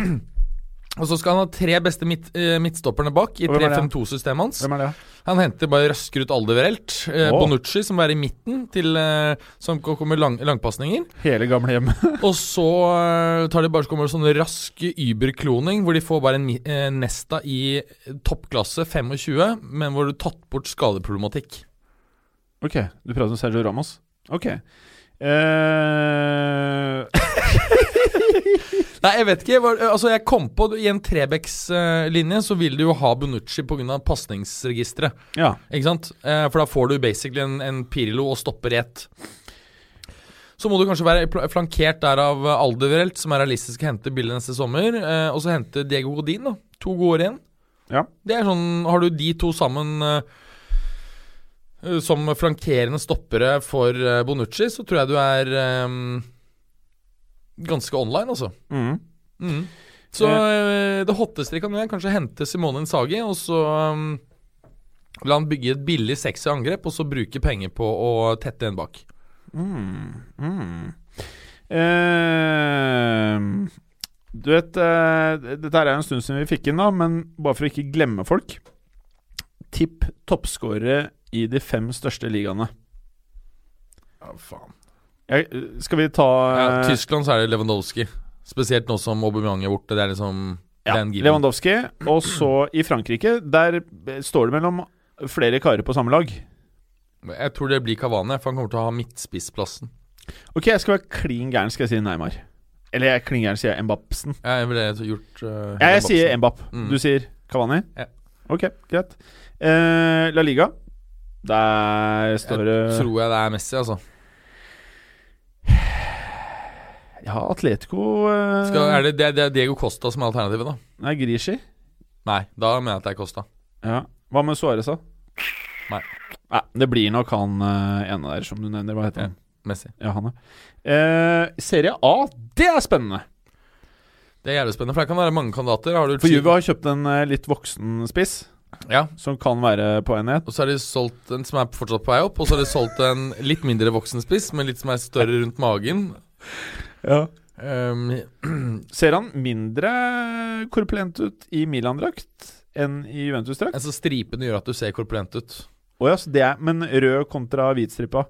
Og så skal han ha tre beste midt, eh, midtstopperne bak i Og hvem er det? 3-5-2-systemet hans. Hvem er det? Han henter bare rasker ut alderverelt. Eh, Åh. Bonucci, som er i midten, til, eh, som ko- kommer lang, langpasninger. Hele gamlehjemmet. [LAUGHS] Og så eh, tar de bare så kommer det sånn rask Uber-kloning, hvor de får bare en mi- eh, Nesta i toppklasse 25, men hvor du har tatt bort skadeproblematikk. Ok, du prater om Sergio Ramos? Ok. Uh... [LAUGHS] Nei, jeg vet ikke. Var, altså, jeg kom på I en Trebecks-linje så vil du jo ha Bonucci pga. pasningsregisteret. ja. Ikke sant? Eh, for da får du basically en, en Pirlo og stopper i ett. Så må du kanskje være flankert der av Alderwelt, som er realistisk å hente billig neste sommer. Eh, og så hente Diego Godin, da. To gode år igjen. Ja. Det er sånn Har du de to sammen som flankerende stoppere for eh, Bonucci, så tror jeg du er um, ganske online, altså. Mm. Mm. Så uh, det hotteste de kan gjøre, er kanskje hente Simone Insagi, og så um, la han bygge et billig sexy angrep, og så bruke penger på å tette en bak. Mm. Mm. Uh, du vet eh, Dette er en stund siden vi fikk inn, da, men bare for å ikke glemme folk Tipp toppskårere i de fem største ligaene. Ja, faen. Jeg, skal vi ta Ja, eh, Tyskland så er det Lewandowski. Spesielt nå som Aubameyang er borte. Det er liksom ja. Lewandowski. Og så i Frankrike, der står det mellom flere karer på samme lag. Jeg tror det blir Cavani, for han kommer til å ha midtspissplassen. Ok, jeg skal være klin gæren, skal jeg si Neymar. Eller jeg klin gæren, sier jeg Mbapsen. Jeg ville gjort uh, Ja, jeg sier Mbap. Mm. Du sier Cavani? Ja. Ok, greit. Uh, La Liga. Der står det Tror jeg det er Messi, altså. Ja, Atletico eh, Skal, er det, det, det er Diego Costa som er alternativet, da? Nei, Grishi. Nei, da mener jeg at det er Costa. Ja. Hva med Suárez, da? Nei. Nei, Det blir nok han eh, ene der som du nevner. Hva heter han? Messi. Ja, han, er. Eh, Serie A, det er spennende! Det er jævlig spennende, for det kan være mange kandidater. Har du For Juve har kjøpt en eh, litt voksen spiss, Ja, som kan være på enhet. og så har de solgt en som er fortsatt på vei opp, og så har de solgt en litt mindre voksen spiss, men litt som er større rundt magen. Ja. Um, [CLEARS THROAT] Ser han mindre korpulent ut i Milan-drakt enn i Juventus-drakt? altså Stripene gjør at du ser korpulent ut. Å ja, så det er, men rød kontra hvitstripa.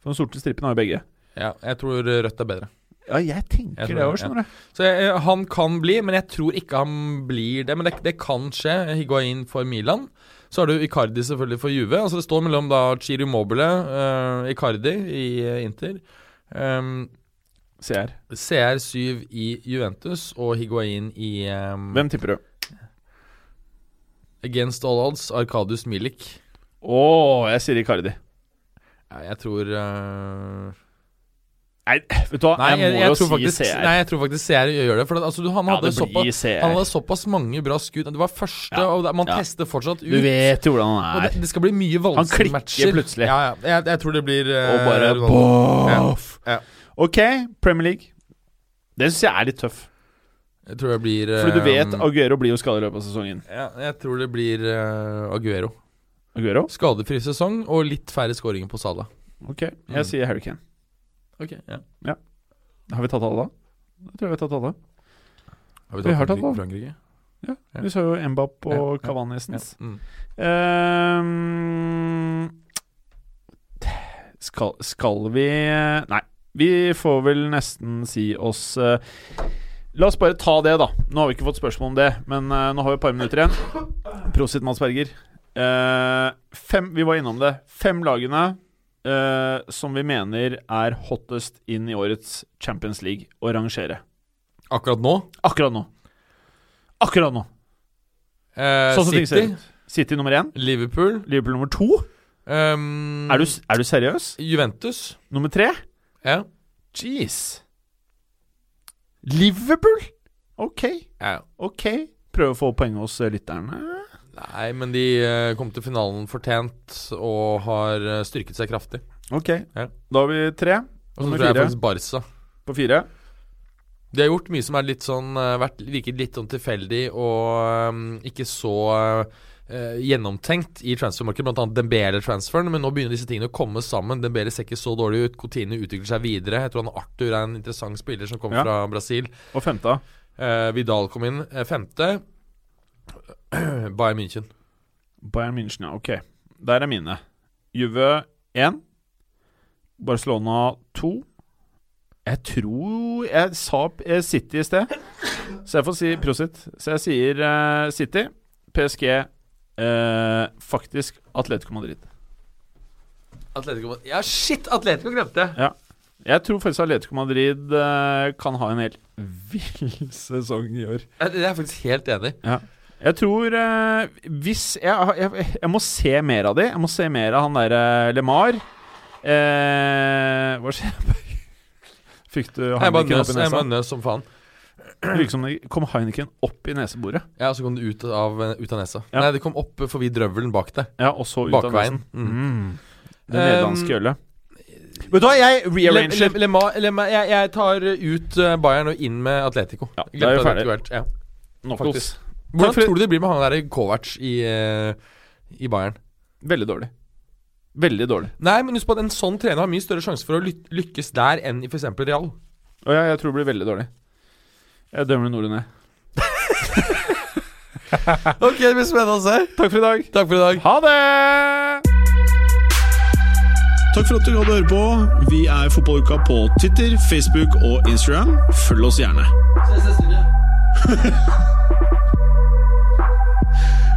For den sorte stripen har jo begge. Ja, jeg tror rødt er bedre. Ja, jeg tenker Jeg det òg, det, skjønner du. Så jeg, han kan bli, men jeg tror ikke han blir det. Men det, det kan skje. Higuain for Milan. Så har du Icardi selvfølgelig for Juve. Altså Det står mellom da Chiri Mobile, uh, Icardi i eh, Inter. Um, CR. CR7 i Juventus og Higuain i um, Hvem tipper du? Against all odds, Arkadius Milik. Å, jeg sier Icardi. Ja, jeg tror uh, Nei, vet du hva, Nei, jeg, jeg, må jeg, jo si faktisk, CR. nei, jeg tror faktisk CR gjør det. For at, altså, du, han, ja, hadde det såpass, han hadde såpass mange bra skudd. Det var første, Ja, og det, man ja. tester fortsatt ut. Du vet jo hvordan han er. det skal bli mye Han klikker plutselig. Ja, ja. Jeg, jeg tror det blir uh, Og bare boff. Ja, Ok, Premier League. Det syns jeg er litt tøff. Jeg tror det blir Fordi du vet eh, Aguero blir jo skadet i løpet av sesongen. ja, Jeg tror det blir uh, Aguero. Aguero? Skadefri sesong og litt færre skåringer på Sala. Ok, jeg Mm. sier Kane. Ok, ja Har vi tatt alle da? Jeg tror vi har tatt alle. Har vi tatt, Vi har tatt Frankrike? av. Frankrike? Ja, Ja. Vi så jo Embap og Ja, ja, Cavani Ja. Mm. Um, skal, skal vi Nei, vi får vel nesten si oss uh, La oss bare ta det, da. Nå har vi ikke fått spørsmål om det, men uh, nå har vi et par minutter igjen. Prosit, Mads Berger. Uh, fem, vi var innom det. Fem lagene eh, som vi mener er hottest inn i årets Champions League å rangere. Akkurat nå Akkurat nå. Akkurat nå. Uh, Sånn City. City nummer én. Liverpool Liverpool nummer to. Um, Er du, er du seriøs? Juventus. Nummer tre? Ja. Jeez. Liverpool? Ok. ja. Ok. Prøve å få poeng hos eh, lytterne. Nei, men de eh, kom til finalen fortjent og har eh, styrket seg kraftig. Ok. Ja. Da har vi tre Og så tror jeg faktisk Barca. på fire. De har gjort mye som har sånn eh, vært, virket litt sånn tilfeldig og um, ikke så uh, gjennomtenkt i transfermarkedet, bl.a. Dembele-transferen. Men nå begynner disse tingene å komme sammen. Dembele ser ikke så dårlig ut. Coutinho utvikler seg videre. Jeg tror han Arthur er en interessant spiller som kommer Ja. fra Brasil. Og femte. Uh, Vidal kom inn. Femte Bayern München. Bayern München, ja. Ok. Der er mine. Juve 1. Barcelona 2. Jeg tror Jeg sa eh, City i sted, så jeg får si prosit. Så jeg sier uh, City. PSG uh, faktisk Atletico Madrid. Atletico Madrid. Ja, shit! Atletico glemte jeg! Jeg tror faktisk Atletico Madrid uh, kan ha en helt vill [LAUGHS] sesong i år. Jeg, er faktisk helt enig. Jeg tror eh, Hvis jeg, jeg, jeg må se mer av de. Jeg må se mer av han derre LeMar. Eh, hva skjer? [LAUGHS] Fikk du Heineken opp i nesa? jeg bare nøs som faen. Det virker som det kom Heineken opp i neseboret. Ja, og så kom det ut av, ut av nesa. Ja. Nei, det kom opp forbi drøvelen bak deg. Ja, og så ut av nesen. Mm. Mm. Det nederlandske ølet. Vet du hva, jeg rearranger. Le, le, le, le, le, jeg, jeg tar ut eh, Bayern og inn med Atletico. Ja, da er vi ferdig. Ja. Nå, faktisk. Hvordan tror du det blir med han der Kovac i, eh, i Bayern? Veldig dårlig. Veldig dårlig. Nei, men husk på at en sånn trener har mye større sjanse for å lykkes der enn i f.eks. Real. Å jeg, jeg tror det blir veldig dårlig. Jeg dømmer Nore ned. [LAUGHS] Ok, det blir spennende å se. Takk for i dag. Takk for i dag. Ha det! Takk for at du hadde høre på. Vi er Fotballuka på Twitter, Facebook og Instagram. Følg oss gjerne. [LAUGHS]